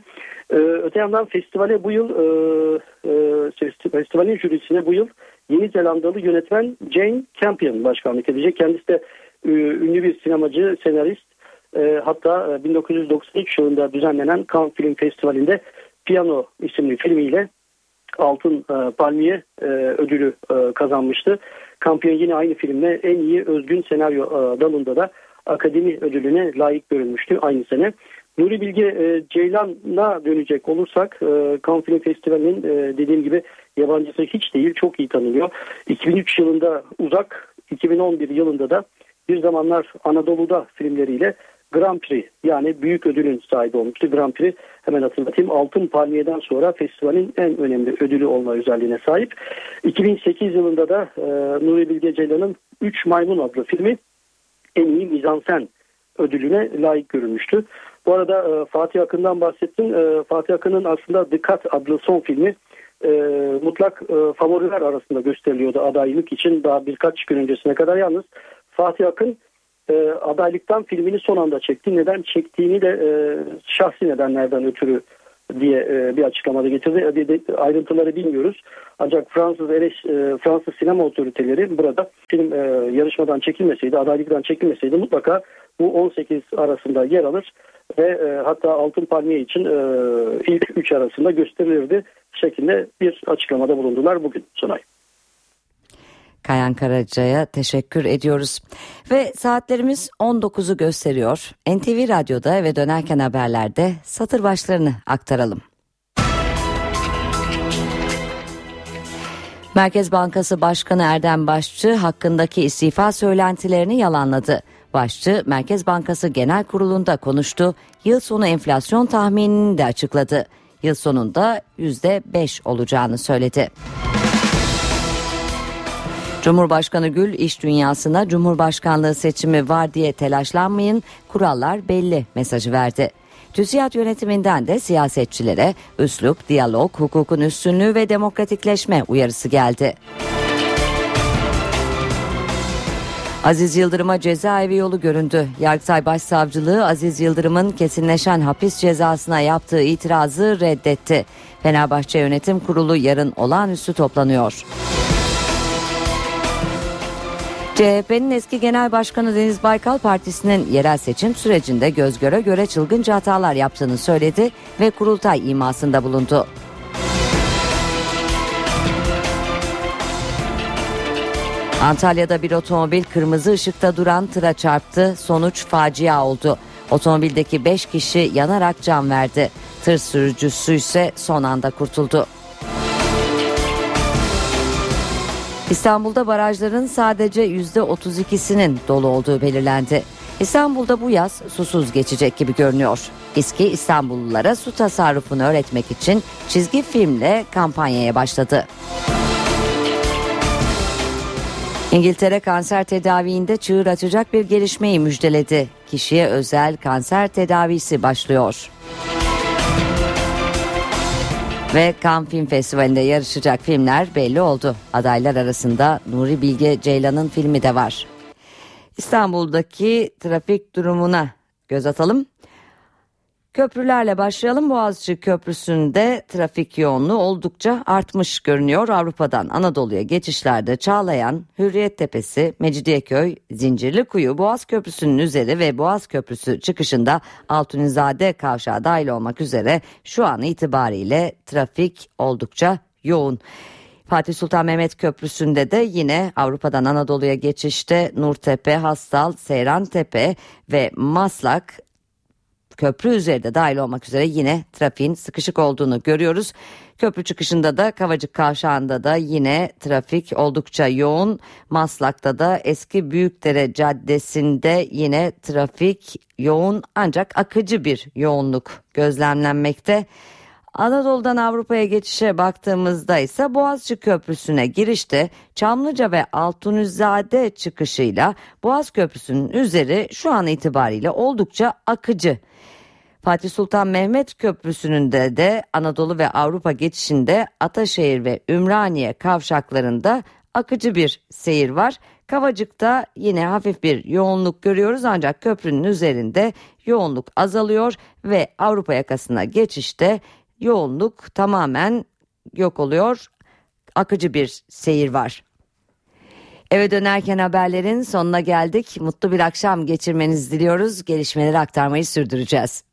E, öte yandan festivale bu yıl e, e, festivalin jürisine bu yıl Yeni Zelandalı yönetmen Jane Campion başkanlık edecek. Kendisi de e, ünlü bir sinemacı, senarist. E, hatta 1993 e, yılında düzenlenen Cannes Film Festivali'nde Piano isimli filmiyle Altın Palmiye ödülü kazanmıştı. Kampiyon yine aynı filmle en iyi özgün senaryo dalında da akademi ödülüne layık görülmüştü aynı sene. Nuri Bilge Ceylan'a dönecek olursak Cannes Film Festivali'nin dediğim gibi yabancısı hiç değil çok iyi tanınıyor. 2003 yılında Uzak, 2011 yılında da bir zamanlar Anadolu'da filmleriyle Grand Prix yani büyük ödülün sahibi olmuştu. Grand Prix hemen hatırlatayım Altın Palmiye'den sonra festivalin en önemli ödülü olma özelliğine sahip. 2008 yılında da e, Nuri Bilge Ceylan'ın 3 Maymun adlı filmi en iyi mizansen ödülüne layık görülmüştü. Bu arada e, Fatih Akın'dan bahsettim. E, Fatih Akın'ın aslında Dikkat adlı son filmi e, mutlak e, favoriler arasında gösteriliyordu adaylık için daha birkaç gün öncesine kadar yalnız Fatih Akın e, adaylıktan filmini son anda çekti. Neden çektiğini de e, şahsi nedenlerden ötürü diye e, bir açıklamada getirdi. Ayrıntıları bilmiyoruz. Ancak Fransız eleş, e, Fransız sinema otoriteleri burada film e, yarışmadan çekilmeseydi, adaylıktan çekilmeseydi mutlaka bu 18 arasında yer alır ve hatta Altın Palmiye için ilk 3 arasında gösterilirdi şeklinde bir açıklamada bulundular bugün Sunay. Kayan Karaca'ya teşekkür ediyoruz. Ve saatlerimiz 19'u gösteriyor. NTV Radyo'da ve dönerken haberlerde satır başlarını aktaralım. Merkez Bankası Başkanı Erdem Başçı hakkındaki istifa söylentilerini yalanladı. Başçı Merkez Bankası Genel Kurulu'nda konuştu. Yıl sonu enflasyon tahminini de açıkladı. Yıl sonunda %5 olacağını söyledi. Cumhurbaşkanı Gül iş dünyasına Cumhurbaşkanlığı seçimi var diye telaşlanmayın kurallar belli mesajı verdi. TÜSİAD yönetiminden de siyasetçilere üslup, diyalog, hukukun üstünlüğü ve demokratikleşme uyarısı geldi. Aziz Yıldırım'a cezaevi yolu göründü. Yargıtay Başsavcılığı Aziz Yıldırım'ın kesinleşen hapis cezasına yaptığı itirazı reddetti. Fenerbahçe Yönetim Kurulu yarın olağanüstü toplanıyor. CHP'nin eski genel başkanı Deniz Baykal partisinin yerel seçim sürecinde göz göre göre çılgınca hatalar yaptığını söyledi ve kurultay imasında bulundu. Antalya'da bir otomobil kırmızı ışıkta duran tıra çarptı. Sonuç facia oldu. Otomobildeki 5 kişi yanarak can verdi. Tır sürücüsü ise son anda kurtuldu. İstanbul'da barajların sadece %32'sinin dolu olduğu belirlendi. İstanbul'da bu yaz susuz geçecek gibi görünüyor. İSKİ İstanbullulara su tasarrufunu öğretmek için çizgi filmle kampanyaya başladı. İngiltere kanser tedaviinde çığır açacak bir gelişmeyi müjdeledi. Kişiye özel kanser tedavisi başlıyor. Ve Cannes Film Festivali'nde yarışacak filmler belli oldu. Adaylar arasında Nuri Bilge Ceylan'ın filmi de var. İstanbul'daki trafik durumuna göz atalım. Köprülerle başlayalım. Boğaziçi Köprüsü'nde trafik yoğunluğu oldukça artmış görünüyor. Avrupa'dan Anadolu'ya geçişlerde Çağlayan, Hürriyet Tepesi, Mecidiyeköy, Zincirlikuyu, Boğaz Köprüsü'nün üzeri ve Boğaz Köprüsü çıkışında Altunizade kavşağı dahil olmak üzere şu an itibariyle trafik oldukça yoğun. Fatih Sultan Mehmet Köprüsü'nde de yine Avrupa'dan Anadolu'ya geçişte Nurtepe, Hastal, Seyrantepe ve Maslak köprü üzerinde dahil olmak üzere yine trafiğin sıkışık olduğunu görüyoruz. Köprü çıkışında da Kavacık Kavşağı'nda da yine trafik oldukça yoğun. Maslak'ta da eski Büyükdere Caddesi'nde yine trafik yoğun ancak akıcı bir yoğunluk gözlemlenmekte. Anadolu'dan Avrupa'ya geçişe baktığımızda ise Boğaziçi Köprüsü'ne girişte Çamlıca ve Altunizade çıkışıyla Boğaz Köprüsü'nün üzeri şu an itibariyle oldukça akıcı. Fatih Sultan Mehmet Köprüsü'nün de de Anadolu ve Avrupa geçişinde Ataşehir ve Ümraniye kavşaklarında akıcı bir seyir var. Kavacık'ta yine hafif bir yoğunluk görüyoruz ancak köprünün üzerinde yoğunluk azalıyor ve Avrupa yakasına geçişte yoğunluk tamamen yok oluyor. Akıcı bir seyir var. Eve dönerken haberlerin sonuna geldik. Mutlu bir akşam geçirmenizi diliyoruz. Gelişmeleri aktarmayı sürdüreceğiz.